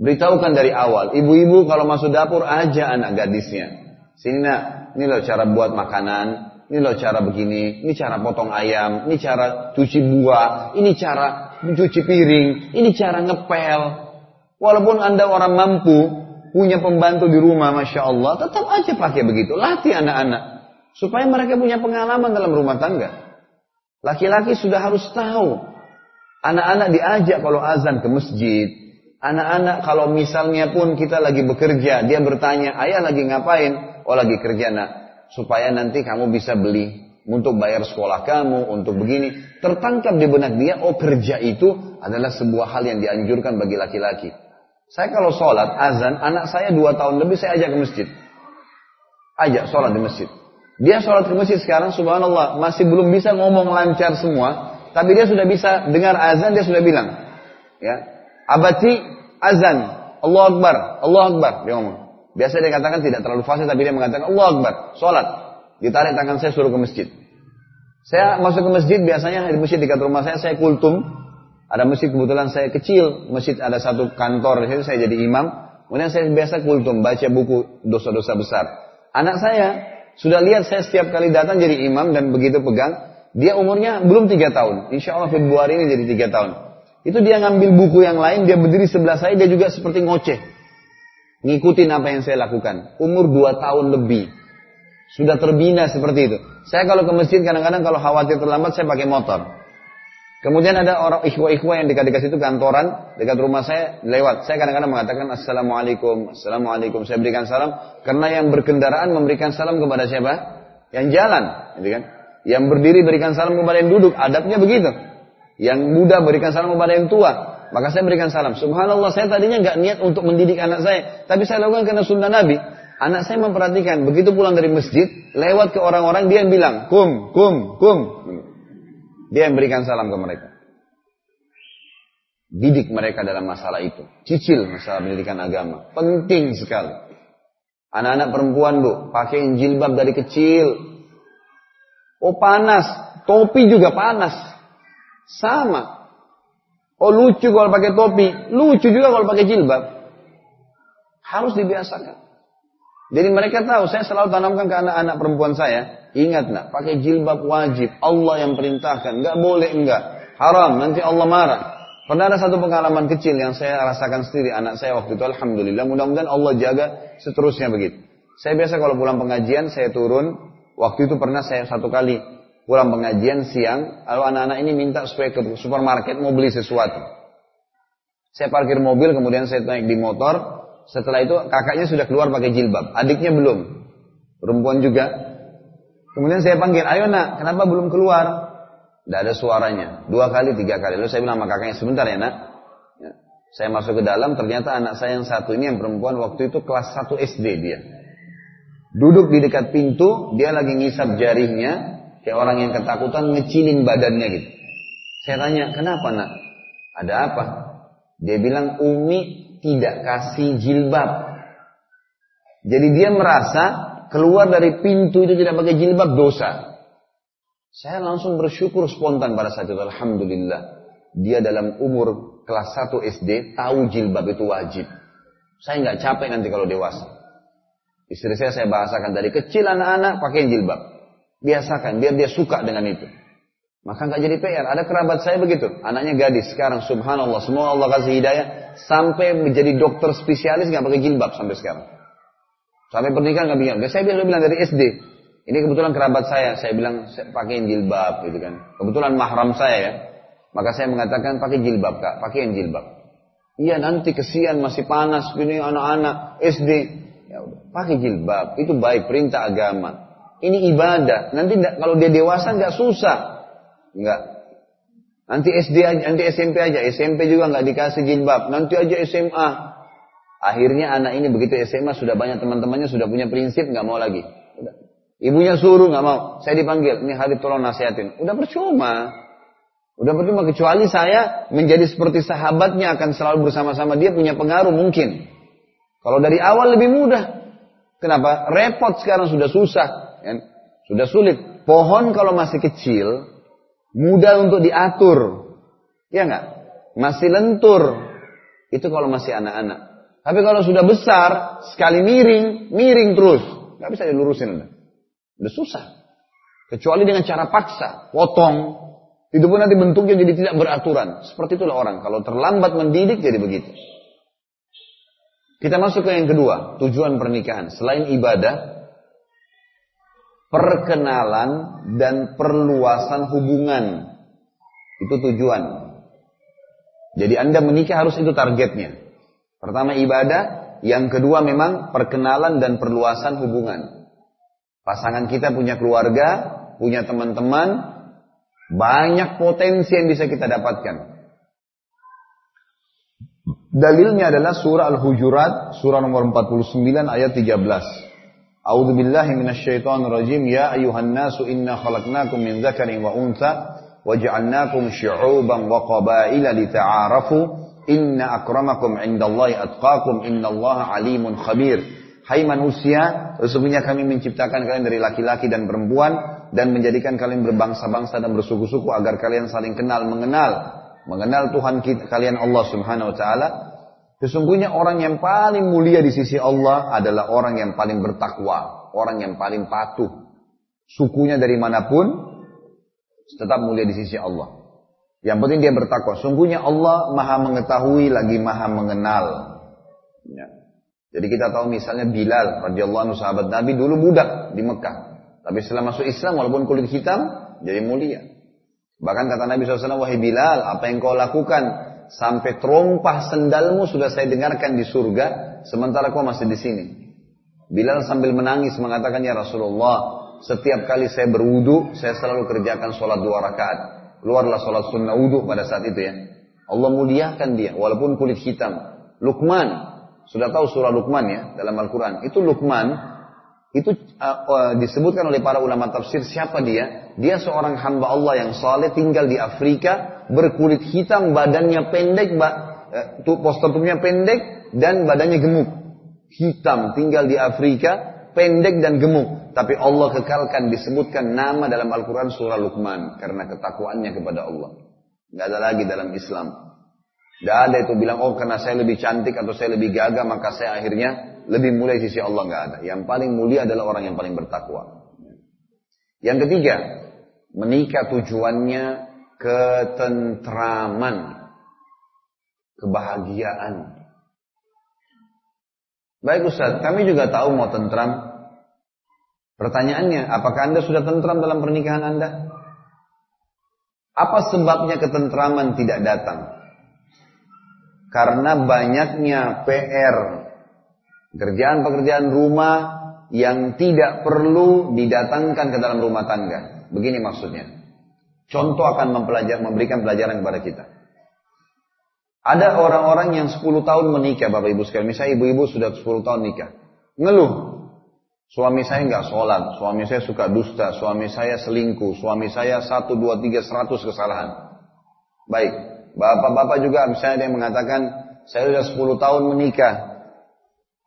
Beritahukan dari awal. Ibu-ibu kalau masuk dapur aja anak gadisnya. Sini nak, ini loh cara buat makanan, ini loh cara begini, ini cara potong ayam, ini cara cuci buah, ini cara mencuci piring, ini cara ngepel. Walaupun Anda orang mampu, punya pembantu di rumah, Masya Allah, tetap aja pakai begitu. Latih anak-anak. Supaya mereka punya pengalaman dalam rumah tangga. Laki-laki sudah harus tahu. Anak-anak diajak kalau azan ke masjid. Anak-anak kalau misalnya pun kita lagi bekerja, dia bertanya, ayah lagi ngapain? Oh lagi kerja nak. Supaya nanti kamu bisa beli untuk bayar sekolah kamu, untuk begini. Tertangkap di benak dia, oh kerja itu adalah sebuah hal yang dianjurkan bagi laki-laki. Saya kalau sholat, azan, anak saya dua tahun lebih saya ajak ke masjid. Ajak sholat di masjid. Dia sholat ke masjid sekarang, subhanallah, masih belum bisa ngomong lancar semua. Tapi dia sudah bisa dengar azan, dia sudah bilang. Ya, Abati azan, Allah Akbar, Allah Akbar. Dia ngomong. Biasa dia katakan tidak terlalu fasih, tapi dia mengatakan Allah Akbar, sholat. Ditarik tangan saya suruh ke masjid. Saya masuk ke masjid biasanya di masjid dekat rumah saya saya kultum. Ada masjid kebetulan saya kecil, masjid ada satu kantor di situ saya jadi imam. Kemudian saya biasa kultum baca buku dosa-dosa besar. Anak saya sudah lihat saya setiap kali datang jadi imam dan begitu pegang. Dia umurnya belum tiga tahun. Insya Allah Februari ini jadi tiga tahun. Itu dia ngambil buku yang lain, dia berdiri sebelah saya, dia juga seperti ngoceh. Ngikutin apa yang saya lakukan. Umur dua tahun lebih. Sudah terbina seperti itu. Saya kalau ke masjid kadang-kadang kalau khawatir terlambat saya pakai motor. Kemudian ada orang ikhwa-ikhwa yang dekat-dekat situ kantoran, dekat rumah saya lewat. Saya kadang-kadang mengatakan Assalamualaikum, Assalamualaikum. Saya berikan salam. Karena yang berkendaraan memberikan salam kepada siapa? Yang jalan. Gitu kan? Yang berdiri berikan salam kepada yang duduk. Adabnya begitu. Yang muda berikan salam kepada yang tua. Maka saya berikan salam. Subhanallah saya tadinya nggak niat untuk mendidik anak saya. Tapi saya lakukan karena sunnah Nabi. Anak saya memperhatikan, begitu pulang dari masjid, lewat ke orang-orang, dia yang bilang, kum, kum, kum. Dia yang berikan salam ke mereka. Didik mereka dalam masalah itu. Cicil masalah pendidikan agama. Penting sekali. Anak-anak perempuan, bu, pakai jilbab dari kecil. Oh panas, topi juga panas. Sama. Oh lucu kalau pakai topi, lucu juga kalau pakai jilbab. Harus dibiasakan. Jadi mereka tahu, saya selalu tanamkan ke anak-anak perempuan saya, ingat nak, pakai jilbab wajib, Allah yang perintahkan, nggak boleh enggak, haram, nanti Allah marah. Pernah ada satu pengalaman kecil yang saya rasakan sendiri, anak saya waktu itu, Alhamdulillah, mudah-mudahan Allah jaga seterusnya begitu. Saya biasa kalau pulang pengajian, saya turun, waktu itu pernah saya satu kali pulang pengajian siang, lalu anak-anak ini minta supaya ke supermarket mau beli sesuatu. Saya parkir mobil, kemudian saya naik di motor, setelah itu kakaknya sudah keluar pakai jilbab, adiknya belum. Perempuan juga. Kemudian saya panggil, ayo nak, kenapa belum keluar? Tidak ada suaranya. Dua kali, tiga kali. Lalu saya bilang sama kakaknya, sebentar ya nak. Ya. Saya masuk ke dalam, ternyata anak saya yang satu ini yang perempuan waktu itu kelas 1 SD dia. Duduk di dekat pintu, dia lagi ngisap jarinya, kayak orang yang ketakutan ngecilin badannya gitu. Saya tanya, kenapa nak? Ada apa? Dia bilang, Umi tidak kasih jilbab. Jadi dia merasa keluar dari pintu itu tidak pakai jilbab dosa. Saya langsung bersyukur spontan pada saat itu. Alhamdulillah. Dia dalam umur kelas 1 SD tahu jilbab itu wajib. Saya nggak capek nanti kalau dewasa. Istri saya saya bahasakan dari kecil anak-anak pakai jilbab. Biasakan biar dia suka dengan itu. Maka nggak jadi PR. Ada kerabat saya begitu. Anaknya gadis. Sekarang subhanallah. Semua Allah kasih hidayah. Sampai menjadi dokter spesialis nggak pakai jilbab sampai sekarang. Sampai pernikahan nggak bilang. Saya bilang, bilang dari SD. Ini kebetulan kerabat saya. Saya bilang saya pakai jilbab gitu kan. Kebetulan mahram saya ya. Maka saya mengatakan pakai jilbab kak. Pakai jilbab. Iya nanti kesian masih panas. Ini anak-anak SD. Ya udah. Pakai jilbab. Itu baik perintah agama. Ini ibadah. Nanti kalau dia dewasa nggak susah. Enggak. Nanti SD aja, nanti SMP aja. SMP juga enggak dikasih jilbab. Nanti aja SMA. Akhirnya anak ini begitu SMA sudah banyak teman-temannya sudah punya prinsip nggak mau lagi. Udah. Ibunya suruh nggak mau. Saya dipanggil. Ini hari tolong nasihatin. Udah percuma. Udah percuma kecuali saya menjadi seperti sahabatnya akan selalu bersama-sama dia punya pengaruh mungkin. Kalau dari awal lebih mudah. Kenapa? Repot sekarang sudah susah. Kan? Sudah sulit. Pohon kalau masih kecil, Mudah untuk diatur. Ya enggak? Masih lentur. Itu kalau masih anak-anak. Tapi kalau sudah besar, sekali miring, miring terus. Nggak bisa dilurusin. Udah susah. Kecuali dengan cara paksa, potong. Itu pun nanti bentuknya jadi tidak beraturan. Seperti itulah orang. Kalau terlambat mendidik jadi begitu. Kita masuk ke yang kedua, tujuan pernikahan. Selain ibadah, perkenalan dan perluasan hubungan. Itu tujuan. Jadi Anda menikah harus itu targetnya. Pertama ibadah, yang kedua memang perkenalan dan perluasan hubungan. Pasangan kita punya keluarga, punya teman-teman, banyak potensi yang bisa kita dapatkan. Dalilnya adalah surah Al-Hujurat, surah nomor 49 ayat 13. A'udzu billahi minasyaitonir rajim. Ya ayuhan nasu inna khalaqnakum min dzakarin wa untha waj'alnakum syu'uban wa qabaila lita'arafu. Inna akramakum 'indallahi atqakum innallaha alimun khabir. Hai manusia, sesungguhnya kami menciptakan kalian dari laki-laki dan perempuan dan menjadikan kalian berbangsa-bangsa dan bersuku-suku agar kalian saling kenal mengenal mengenal Tuhan kita, kalian Allah Subhanahu wa taala Sesungguhnya orang yang paling mulia di sisi Allah adalah orang yang paling bertakwa, orang yang paling patuh. Sukunya dari mana pun tetap mulia di sisi Allah. Yang penting dia bertakwa. Sungguhnya Allah maha mengetahui lagi maha mengenal. Ya. Jadi kita tahu misalnya Bilal radhiyallahu anhu sahabat Nabi dulu budak di Mekah. Tapi setelah masuk Islam walaupun kulit hitam jadi mulia. Bahkan kata Nabi SAW, wahai Bilal, apa yang kau lakukan sampai terompah sendalmu sudah saya dengarkan di surga, sementara kau masih di sini. Bilal sambil menangis mengatakan, Ya Rasulullah, setiap kali saya berwudu, saya selalu kerjakan sholat dua rakaat. Keluarlah sholat sunnah wudu pada saat itu ya. Allah muliakan dia, walaupun kulit hitam. Lukman, Sudah tahu surah Luqman ya dalam Al-Quran. Itu Luqman, itu uh, uh, disebutkan oleh para ulama tafsir siapa dia? Dia seorang hamba Allah yang saleh tinggal di Afrika, berkulit hitam, badannya pendek, uh, postur tubuhnya pendek dan badannya gemuk. Hitam, tinggal di Afrika, pendek dan gemuk. Tapi Allah kekalkan disebutkan nama dalam Al-Quran surah Luqman karena ketakwaannya kepada Allah. Tidak ada lagi dalam Islam. Tidak ada itu bilang, oh karena saya lebih cantik atau saya lebih gagah, maka saya akhirnya lebih mulia di sisi Allah. Nggak ada. Yang paling mulia adalah orang yang paling bertakwa. Yang ketiga, menikah tujuannya ketentraman, kebahagiaan. Baik Ustaz, kami juga tahu mau tentram. Pertanyaannya, apakah Anda sudah tentram dalam pernikahan Anda? Apa sebabnya ketentraman tidak datang? Karena banyaknya PR, kerjaan-pekerjaan rumah yang tidak perlu didatangkan ke dalam rumah tangga. Begini maksudnya. Contoh akan mempelajari, memberikan pelajaran kepada kita. Ada orang-orang yang 10 tahun menikah, Bapak Ibu sekalian. Misalnya ibu-ibu sudah 10 tahun nikah. Ngeluh. Suami saya nggak sholat, suami saya suka dusta, suami saya selingkuh, suami saya 1, 2, 3, 100 kesalahan. Baik, Bapak-bapak juga misalnya ada yang mengatakan, saya sudah 10 tahun menikah.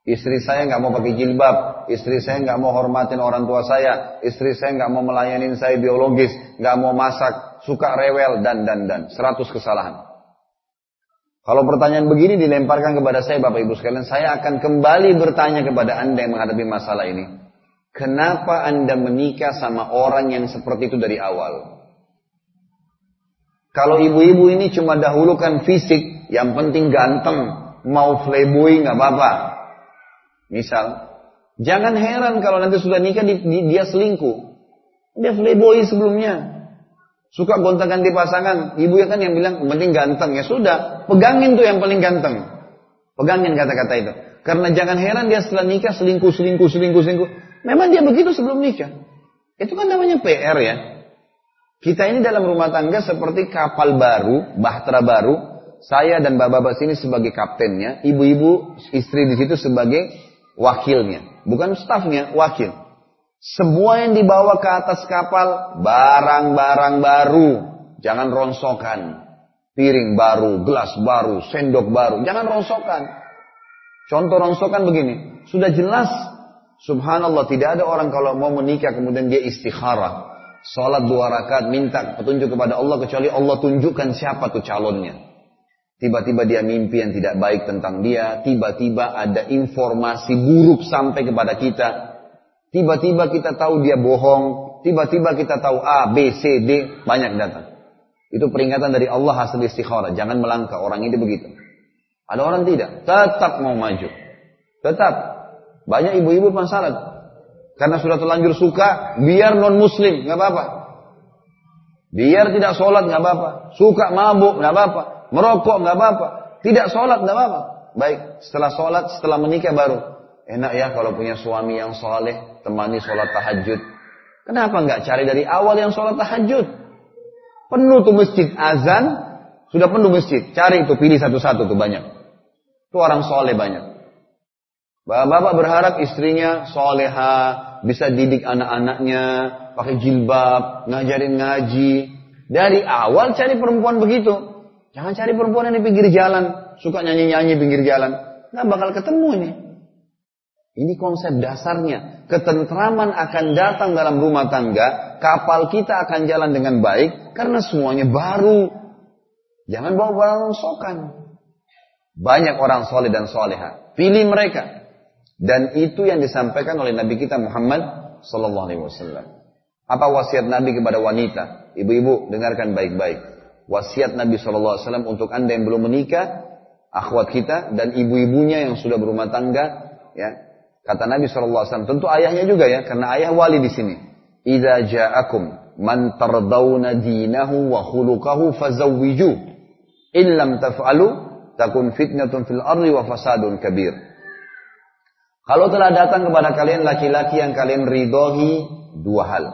Istri saya nggak mau pakai jilbab, istri saya nggak mau hormatin orang tua saya, istri saya nggak mau melayanin saya biologis, nggak mau masak, suka rewel dan dan dan, 100 kesalahan. Kalau pertanyaan begini dilemparkan kepada saya Bapak Ibu sekalian, saya akan kembali bertanya kepada Anda yang menghadapi masalah ini. Kenapa Anda menikah sama orang yang seperti itu dari awal? Kalau ibu-ibu ini cuma dahulukan fisik, yang penting ganteng, mau playboy nggak apa-apa. Misal, jangan heran kalau nanti sudah nikah dia selingkuh. Dia playboy sebelumnya. Suka gonta-ganti pasangan. Ibu ya kan yang bilang, penting ganteng. Ya sudah, pegangin tuh yang paling ganteng. Pegangin kata-kata itu. Karena jangan heran dia setelah nikah selingkuh, selingkuh, selingkuh, selingkuh. Memang dia begitu sebelum nikah. Itu kan namanya PR ya. Kita ini dalam rumah tangga seperti kapal baru, bahtera baru. Saya dan bapak-bapak sini sebagai kaptennya, ibu-ibu istri di situ sebagai wakilnya, bukan stafnya, wakil. Semua yang dibawa ke atas kapal barang-barang baru, jangan ronsokan. Piring baru, gelas baru, sendok baru, jangan ronsokan. Contoh ronsokan begini, sudah jelas Subhanallah tidak ada orang kalau mau menikah kemudian dia istikharah. Salat dua rakaat minta petunjuk kepada Allah kecuali Allah tunjukkan siapa tuh calonnya. Tiba-tiba dia mimpi yang tidak baik tentang dia, tiba-tiba ada informasi buruk sampai kepada kita. Tiba-tiba kita tahu dia bohong, tiba-tiba kita tahu A, B, C, D, banyak datang. Itu peringatan dari Allah hasil istikharah. Jangan melangkah, orang ini begitu. Ada orang tidak, tetap mau maju. Tetap. Banyak ibu-ibu masalah. Karena sudah terlanjur suka, biar non muslim, nggak apa-apa. Biar tidak sholat nggak apa-apa. Suka mabuk nggak apa-apa. Merokok nggak apa-apa. Tidak sholat nggak apa-apa. Baik, setelah sholat, setelah menikah baru. Enak ya kalau punya suami yang soleh, temani sholat tahajud. Kenapa nggak cari dari awal yang sholat tahajud? Penuh tuh masjid azan, sudah penuh masjid. Cari itu, pilih satu-satu tuh banyak. Itu orang soleh banyak. Bapak-bapak berharap istrinya soleha, bisa didik anak-anaknya, pakai jilbab, ngajarin ngaji. Dari awal cari perempuan begitu. Jangan cari perempuan yang di pinggir jalan, suka nyanyi-nyanyi pinggir jalan. Nggak bakal ketemu ini. Ini konsep dasarnya. Ketentraman akan datang dalam rumah tangga, kapal kita akan jalan dengan baik, karena semuanya baru. Jangan bawa barang rongsokan. Banyak orang soleh dan soleha. Pilih mereka. Dan itu yang disampaikan oleh Nabi kita Muhammad Sallallahu Alaihi Wasallam. Apa wasiat Nabi kepada wanita? Ibu-ibu dengarkan baik-baik. Wasiat Nabi Wasallam untuk anda yang belum menikah, akhwat kita dan ibu-ibunya yang sudah berumah tangga, ya. Kata Nabi Wasallam, tentu ayahnya juga ya, karena ayah wali di sini. Idza ja'akum man tardawna dinahu wa khuluquhu fazawwiju. Illam taf'alu takun fitnatun fil ardi wa fasadun kabir. Kalau telah datang kepada kalian laki-laki yang kalian ridhoi dua hal.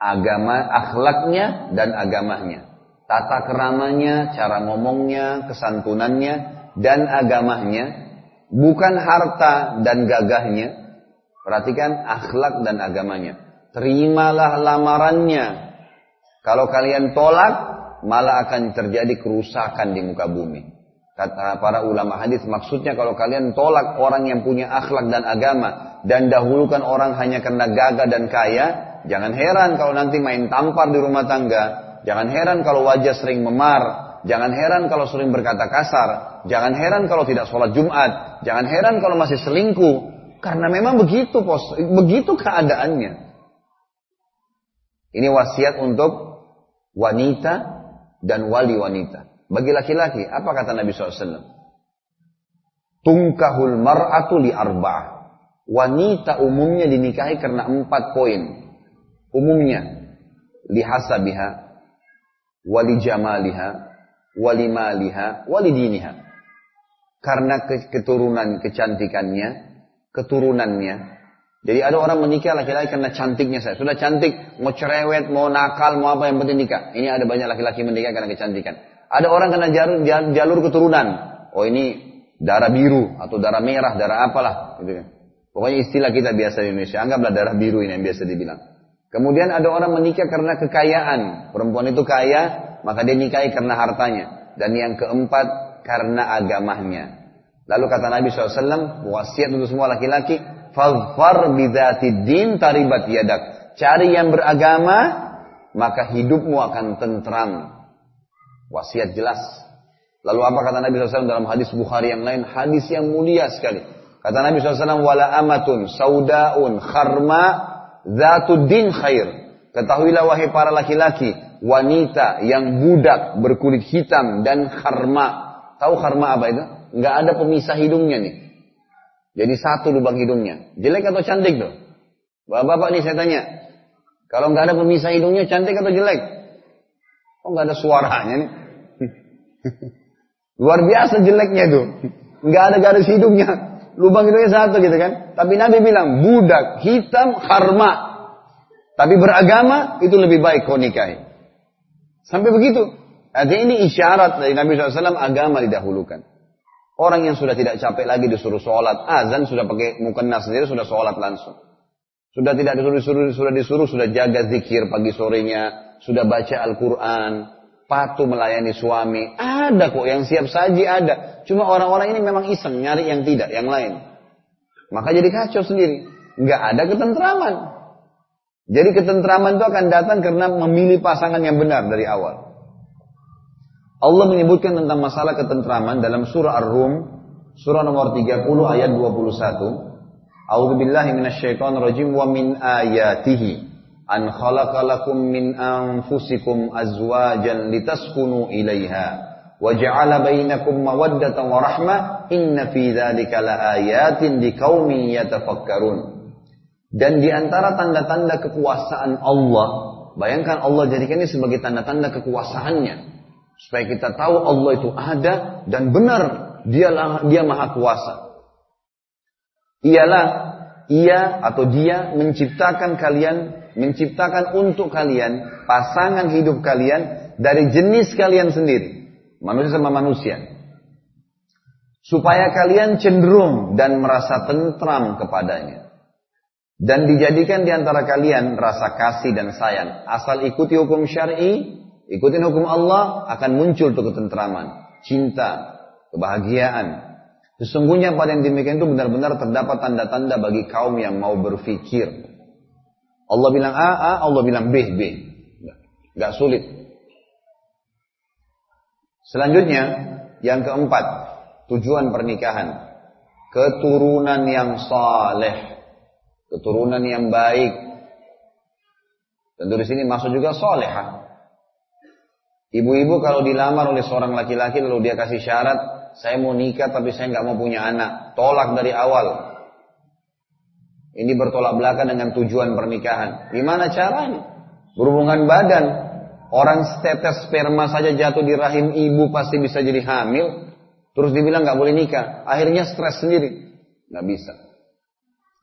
Agama, akhlaknya dan agamanya. Tata keramanya, cara ngomongnya, kesantunannya, dan agamanya. Bukan harta dan gagahnya. Perhatikan akhlak dan agamanya. Terimalah lamarannya. Kalau kalian tolak, malah akan terjadi kerusakan di muka bumi. Kata para ulama hadis maksudnya kalau kalian tolak orang yang punya akhlak dan agama dan dahulukan orang hanya karena gagah dan kaya, jangan heran kalau nanti main tampar di rumah tangga, jangan heran kalau wajah sering memar, jangan heran kalau sering berkata kasar, jangan heran kalau tidak sholat Jumat, jangan heran kalau masih selingkuh, karena memang begitu pos, begitu keadaannya. Ini wasiat untuk wanita dan wali wanita. Bagi laki-laki, apa kata Nabi SAW? Tungkahul mar'atu li arba'ah. Wanita umumnya dinikahi karena empat poin. Umumnya, lihasabiha, wali jamaliha, wali maliha, wali diniha. Karena keturunan kecantikannya, keturunannya, jadi ada orang menikah laki-laki karena cantiknya saya. Sudah cantik, mau cerewet, mau nakal, mau apa yang penting nikah. Ini ada banyak laki-laki menikah karena kecantikan. Ada orang karena jalur, jalur keturunan. Oh ini darah biru atau darah merah, darah apalah. Gitu ya. Pokoknya istilah kita biasa di Indonesia. Anggaplah darah biru ini yang biasa dibilang. Kemudian ada orang menikah karena kekayaan. Perempuan itu kaya, maka dia nikahi karena hartanya. Dan yang keempat, karena agamanya. Lalu kata Nabi SAW, wasiat untuk semua laki-laki, Fadfar bidati din taribat yadak. Cari yang beragama, maka hidupmu akan tentram. Wasiat jelas. Lalu apa kata Nabi SAW dalam hadis Bukhari yang lain? Hadis yang mulia sekali. Kata Nabi SAW, wala amatun saudaun kharma zatu din khair. Ketahuilah wahai para laki-laki, wanita yang budak berkulit hitam dan kharma. Tahu kharma apa itu? Enggak ada pemisah hidungnya nih. Jadi satu lubang hidungnya. Jelek atau cantik tuh? Bapak-bapak nih saya tanya. Kalau nggak ada pemisah hidungnya cantik atau jelek? Oh nggak ada suaranya nih. (laughs) Luar biasa jeleknya tuh. Nggak ada garis hidungnya. Lubang hidungnya satu gitu kan. Tapi Nabi bilang budak hitam harma. Tapi beragama itu lebih baik kau nikahi. Sampai begitu. Artinya ini isyarat dari Nabi SAW agama didahulukan. Orang yang sudah tidak capek lagi disuruh sholat, azan sudah pakai mukena sendiri sudah sholat langsung. Sudah tidak disuruh, disuruh, sudah disuruh, sudah jaga zikir pagi sorenya, sudah baca Al-Quran, patuh melayani suami. Ada kok yang siap saji ada. Cuma orang-orang ini memang iseng nyari yang tidak, yang lain. Maka jadi kacau sendiri. Nggak ada ketentraman. Jadi ketentraman itu akan datang karena memilih pasangan yang benar dari awal. Allah menyebutkan tentang masalah ketentraman dalam surah Ar-Rum, surah nomor 30 ayat 21. A'udzu billahi rajim wa min ayatihi an khalaqalakum min anfusikum azwajan litaskunu ilaiha wa ja'ala bainakum mawaddatan wa rahmah inna fi dzalika laayatin liqaumin yatafakkarun. Dan di antara tanda-tanda kekuasaan Allah, bayangkan Allah jadikan ini sebagai tanda-tanda kekuasaannya. Supaya kita tahu Allah itu ada dan benar dia dia maha kuasa. Ialah ia atau dia menciptakan kalian, menciptakan untuk kalian pasangan hidup kalian dari jenis kalian sendiri. Manusia sama manusia. Supaya kalian cenderung dan merasa tentram kepadanya. Dan dijadikan di antara kalian rasa kasih dan sayang. Asal ikuti hukum syar'i, ikutin hukum Allah, akan muncul tuh ketentraman, cinta, kebahagiaan. Sesungguhnya pada yang demikian itu benar-benar terdapat tanda-tanda bagi kaum yang mau berfikir. Allah bilang A, A, Allah bilang B, B. Gak sulit. Selanjutnya, yang keempat, tujuan pernikahan. Keturunan yang saleh. Keturunan yang baik. Tentu di sini masuk juga solehah. Ibu-ibu kalau dilamar oleh seorang laki-laki lalu dia kasih syarat, saya mau nikah tapi saya nggak mau punya anak, tolak dari awal. Ini bertolak belakang dengan tujuan pernikahan. Gimana caranya? Berhubungan badan. Orang tetes sperma saja jatuh di rahim ibu pasti bisa jadi hamil. Terus dibilang nggak boleh nikah. Akhirnya stres sendiri. Nggak bisa.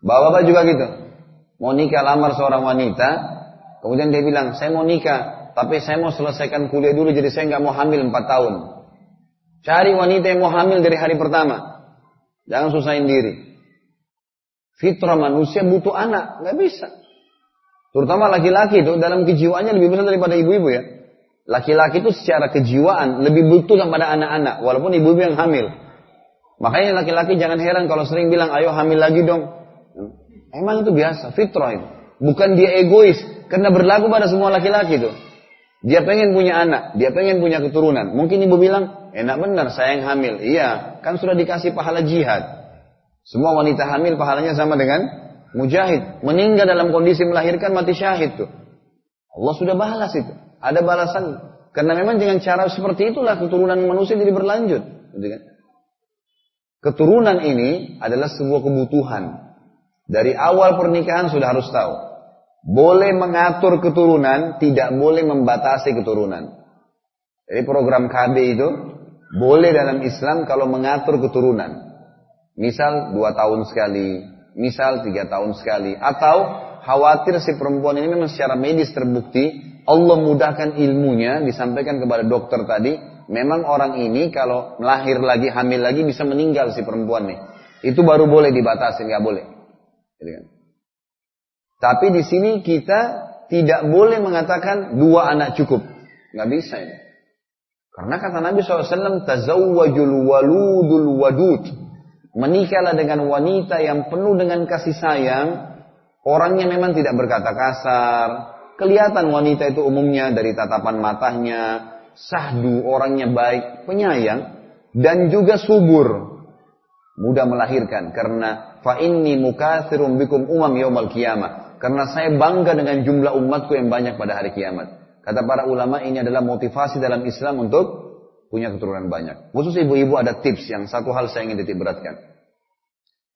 Bapak-bapak juga gitu. Mau nikah lamar seorang wanita. Kemudian dia bilang, saya mau nikah tapi saya mau selesaikan kuliah dulu jadi saya nggak mau hamil 4 tahun. Cari wanita yang mau hamil dari hari pertama. Jangan susahin diri. Fitrah manusia butuh anak, nggak bisa. Terutama laki-laki itu dalam kejiwaannya lebih besar daripada ibu-ibu ya. Laki-laki itu secara kejiwaan lebih butuh daripada anak-anak, walaupun ibu-ibu yang hamil. Makanya laki-laki jangan heran kalau sering bilang, ayo hamil lagi dong. Emang itu biasa, fitrah itu. Bukan dia egois, karena berlaku pada semua laki-laki itu. Dia pengen punya anak, dia pengen punya keturunan. Mungkin ibu bilang, enak benar saya yang hamil. Iya, kan sudah dikasih pahala jihad. Semua wanita hamil pahalanya sama dengan mujahid. Meninggal dalam kondisi melahirkan mati syahid tuh. Allah sudah balas itu. Ada balasan. Karena memang dengan cara seperti itulah keturunan manusia jadi berlanjut. Gitu kan? Keturunan ini adalah sebuah kebutuhan. Dari awal pernikahan sudah harus tahu. Boleh mengatur keturunan, tidak boleh membatasi keturunan. Jadi program KB itu boleh dalam Islam kalau mengatur keturunan. Misal dua tahun sekali, misal tiga tahun sekali, atau khawatir si perempuan ini memang secara medis terbukti Allah mudahkan ilmunya disampaikan kepada dokter tadi, memang orang ini kalau melahir lagi hamil lagi bisa meninggal si perempuan nih. Itu baru boleh dibatasi, nggak boleh. Gitu kan? Tapi di sini kita tidak boleh mengatakan dua anak cukup. Nggak bisa ini. Karena kata Nabi SAW, Tazawwajul waludul wadud. Menikahlah dengan wanita yang penuh dengan kasih sayang. Orangnya memang tidak berkata kasar. Kelihatan wanita itu umumnya dari tatapan matanya. Sahdu, orangnya baik, penyayang. Dan juga subur. Mudah melahirkan. Karena fa inni mukathirun bikum umam yaumal qiyamah karena saya bangga dengan jumlah umatku yang banyak pada hari kiamat. Kata para ulama ini adalah motivasi dalam Islam untuk punya keturunan banyak. Khusus ibu-ibu ada tips yang satu hal saya ingin titik beratkan.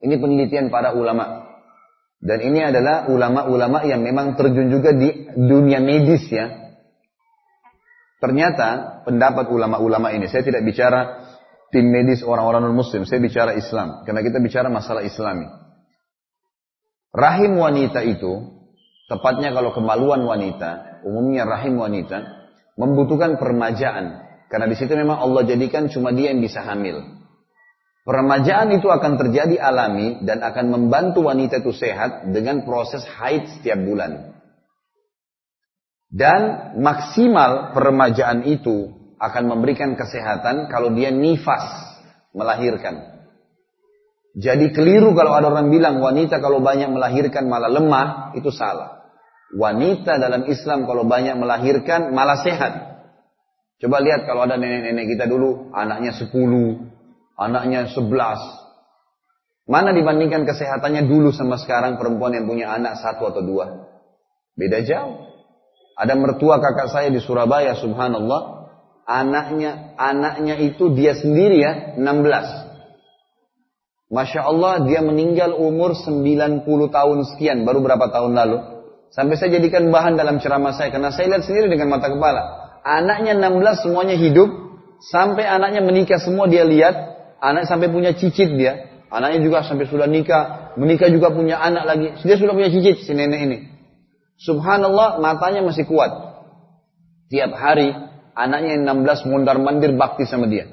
Ini penelitian para ulama. Dan ini adalah ulama-ulama yang memang terjun juga di dunia medis ya. Ternyata pendapat ulama-ulama ini, saya tidak bicara tim medis orang-orang non-muslim, saya bicara Islam. Karena kita bicara masalah islami. Rahim wanita itu, tepatnya kalau kemaluan wanita, umumnya rahim wanita, membutuhkan permajaan. Karena di situ memang Allah jadikan cuma dia yang bisa hamil. Permajaan itu akan terjadi alami dan akan membantu wanita itu sehat dengan proses haid setiap bulan. Dan maksimal permajaan itu akan memberikan kesehatan kalau dia nifas melahirkan. Jadi keliru kalau ada orang bilang wanita kalau banyak melahirkan malah lemah, itu salah. Wanita dalam Islam kalau banyak melahirkan malah sehat. Coba lihat kalau ada nenek-nenek kita dulu, anaknya 10, anaknya 11. Mana dibandingkan kesehatannya dulu sama sekarang perempuan yang punya anak satu atau dua? Beda jauh. Ada mertua kakak saya di Surabaya, subhanallah. Anaknya, anaknya itu dia sendiri ya, 16. Masya Allah dia meninggal umur 90 tahun sekian, baru berapa tahun lalu. Sampai saya jadikan bahan dalam ceramah saya, karena saya lihat sendiri dengan mata kepala. Anaknya 16 semuanya hidup, sampai anaknya menikah semua dia lihat, anak sampai punya cicit dia. Anaknya juga sampai sudah nikah, menikah juga punya anak lagi. Dia sudah punya cicit si nenek ini. Subhanallah matanya masih kuat. Tiap hari anaknya yang 16 mundar mandir bakti sama dia.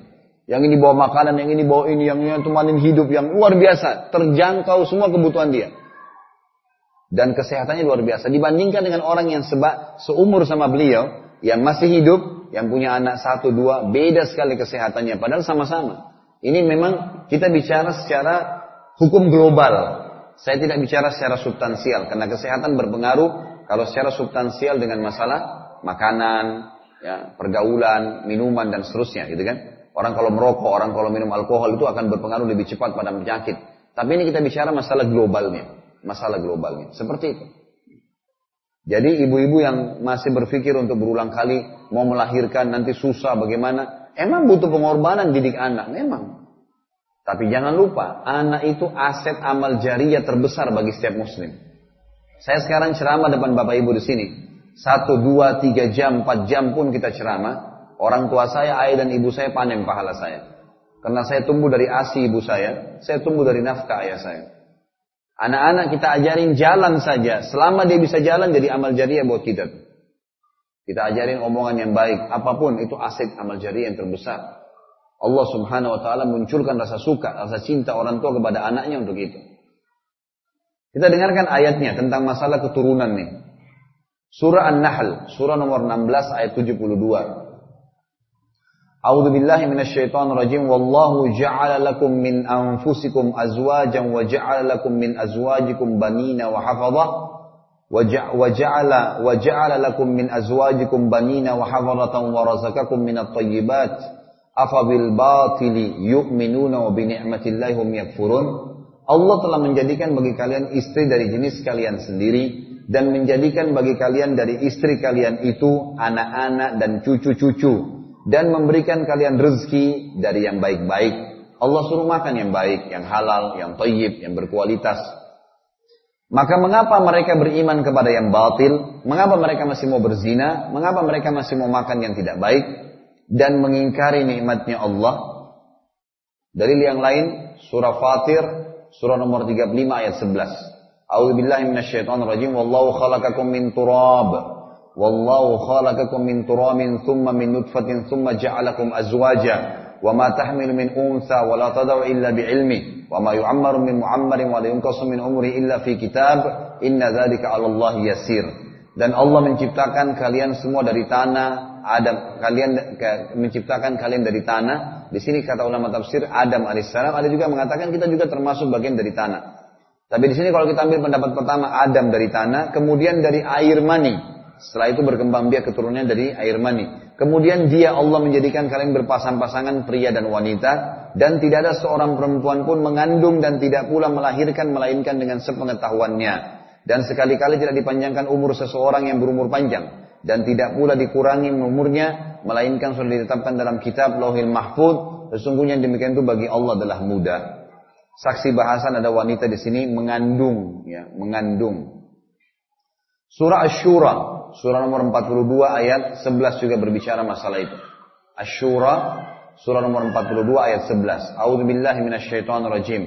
Yang ini bawa makanan, yang ini bawa ini, yang ini temanin hidup yang luar biasa. Terjangkau semua kebutuhan dia. Dan kesehatannya luar biasa. Dibandingkan dengan orang yang seba, seumur sama beliau, yang masih hidup, yang punya anak satu, dua, beda sekali kesehatannya. Padahal sama-sama. Ini memang kita bicara secara hukum global. Saya tidak bicara secara substansial. Karena kesehatan berpengaruh kalau secara substansial dengan masalah makanan, ya, pergaulan, minuman, dan seterusnya. gitu kan. Orang kalau merokok, orang kalau minum alkohol itu akan berpengaruh lebih cepat pada penyakit. Tapi ini kita bicara masalah globalnya. Masalah globalnya. Seperti itu. Jadi ibu-ibu yang masih berpikir untuk berulang kali mau melahirkan nanti susah bagaimana. Emang butuh pengorbanan didik anak. Memang. Tapi jangan lupa, anak itu aset amal jariah terbesar bagi setiap muslim. Saya sekarang ceramah depan bapak ibu di sini. Satu, dua, tiga jam, empat jam pun kita ceramah. Orang tua saya, ayah dan ibu saya panen pahala saya. Karena saya tumbuh dari asi ibu saya, saya tumbuh dari nafkah ayah saya. Anak-anak kita ajarin jalan saja. Selama dia bisa jalan jadi amal jariah buat kita. Kita ajarin omongan yang baik. Apa pun itu aset amal jariah yang terbesar. Allah subhanahu wa ta'ala munculkan rasa suka, rasa cinta orang tua kepada anaknya untuk itu. Kita dengarkan ayatnya tentang masalah keturunan nih. Surah An-Nahl, surah nomor 16 ayat 72. A'udzu billahi minasyaitonir rajim. Wallahu ja'ala lakum min anfusikum azwajan wa ja'ala lakum min azwajikum banina wa hafadha. Wa ja'ala wa ja'ala lakum min azwajikum banina wa hafadhatan wa razaqakum minat thayyibat afabil batili yu'minuna wa bi ni'matillahi hum yakfurun. Allah telah menjadikan bagi kalian istri dari jenis kalian sendiri dan menjadikan bagi kalian dari istri kalian itu anak-anak dan cucu-cucu dan memberikan kalian rezeki dari yang baik-baik. Allah suruh makan yang baik, yang halal, yang toyib, yang berkualitas. Maka mengapa mereka beriman kepada yang batil? Mengapa mereka masih mau berzina? Mengapa mereka masih mau makan yang tidak baik? dan mengingkari nikmatnya Allah. Dalil yang lain surah Fatir surah nomor 35 ayat 11. A'udzu billahi minasyaitonir rajim. Wallahu khalaqakum min turab. Wallahu khalaqakum min turamin thumma min nutfatin thumma ja'alakum azwaja wa ma tahmilu min untha wa la tadau illa bi ilmi wa ma yu'ammaru min mu'ammarin wa la yunqasu min umri illa fi kitab inna dhalika 'ala Allah yasir. Dan Allah menciptakan kalian semua dari tanah Adam kalian menciptakan kalian dari tanah. Di sini kata ulama tafsir Adam alaihissalam ada juga mengatakan kita juga termasuk bagian dari tanah. Tapi di sini kalau kita ambil pendapat pertama Adam dari tanah, kemudian dari air mani. Setelah itu berkembang biak keturunannya dari air mani. Kemudian dia Allah menjadikan kalian berpasang-pasangan pria dan wanita. Dan tidak ada seorang perempuan pun mengandung dan tidak pula melahirkan melainkan dengan sepengetahuannya. Dan sekali-kali tidak dipanjangkan umur seseorang yang berumur panjang. Dan tidak pula dikurangi umurnya melainkan sudah ditetapkan dalam kitab Lauhil Mahfud sesungguhnya demikian itu bagi Allah adalah mudah. Saksi bahasan ada wanita di sini mengandung ya mengandung surah Asy-Syura surah nomor 42 ayat 11 juga berbicara masalah itu Asy-Syura surah nomor 42 ayat 11 A'udzubillahi minasyaitonirrajim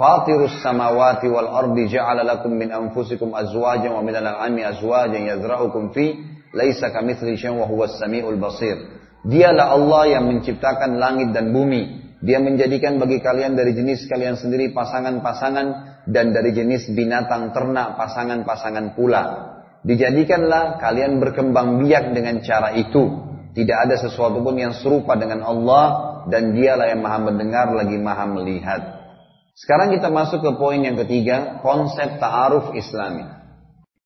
Fatirus samawati wal ardi ja'ala lakum min anfusikum azwajan wa minal an'ami azwajan yazra'ukum fi Laisa kamitsli syai'un wa huwas samiul basir. Dialah Allah yang menciptakan langit dan bumi. Dia menjadikan bagi kalian dari jenis kalian sendiri pasangan-pasangan dan dari jenis binatang ternak pasangan-pasangan pula. Dijadikanlah kalian berkembang biak dengan cara itu. Tidak ada sesuatu pun yang serupa dengan Allah dan dialah yang maha mendengar lagi maha melihat. Sekarang kita masuk ke poin yang ketiga, konsep ta'aruf islami.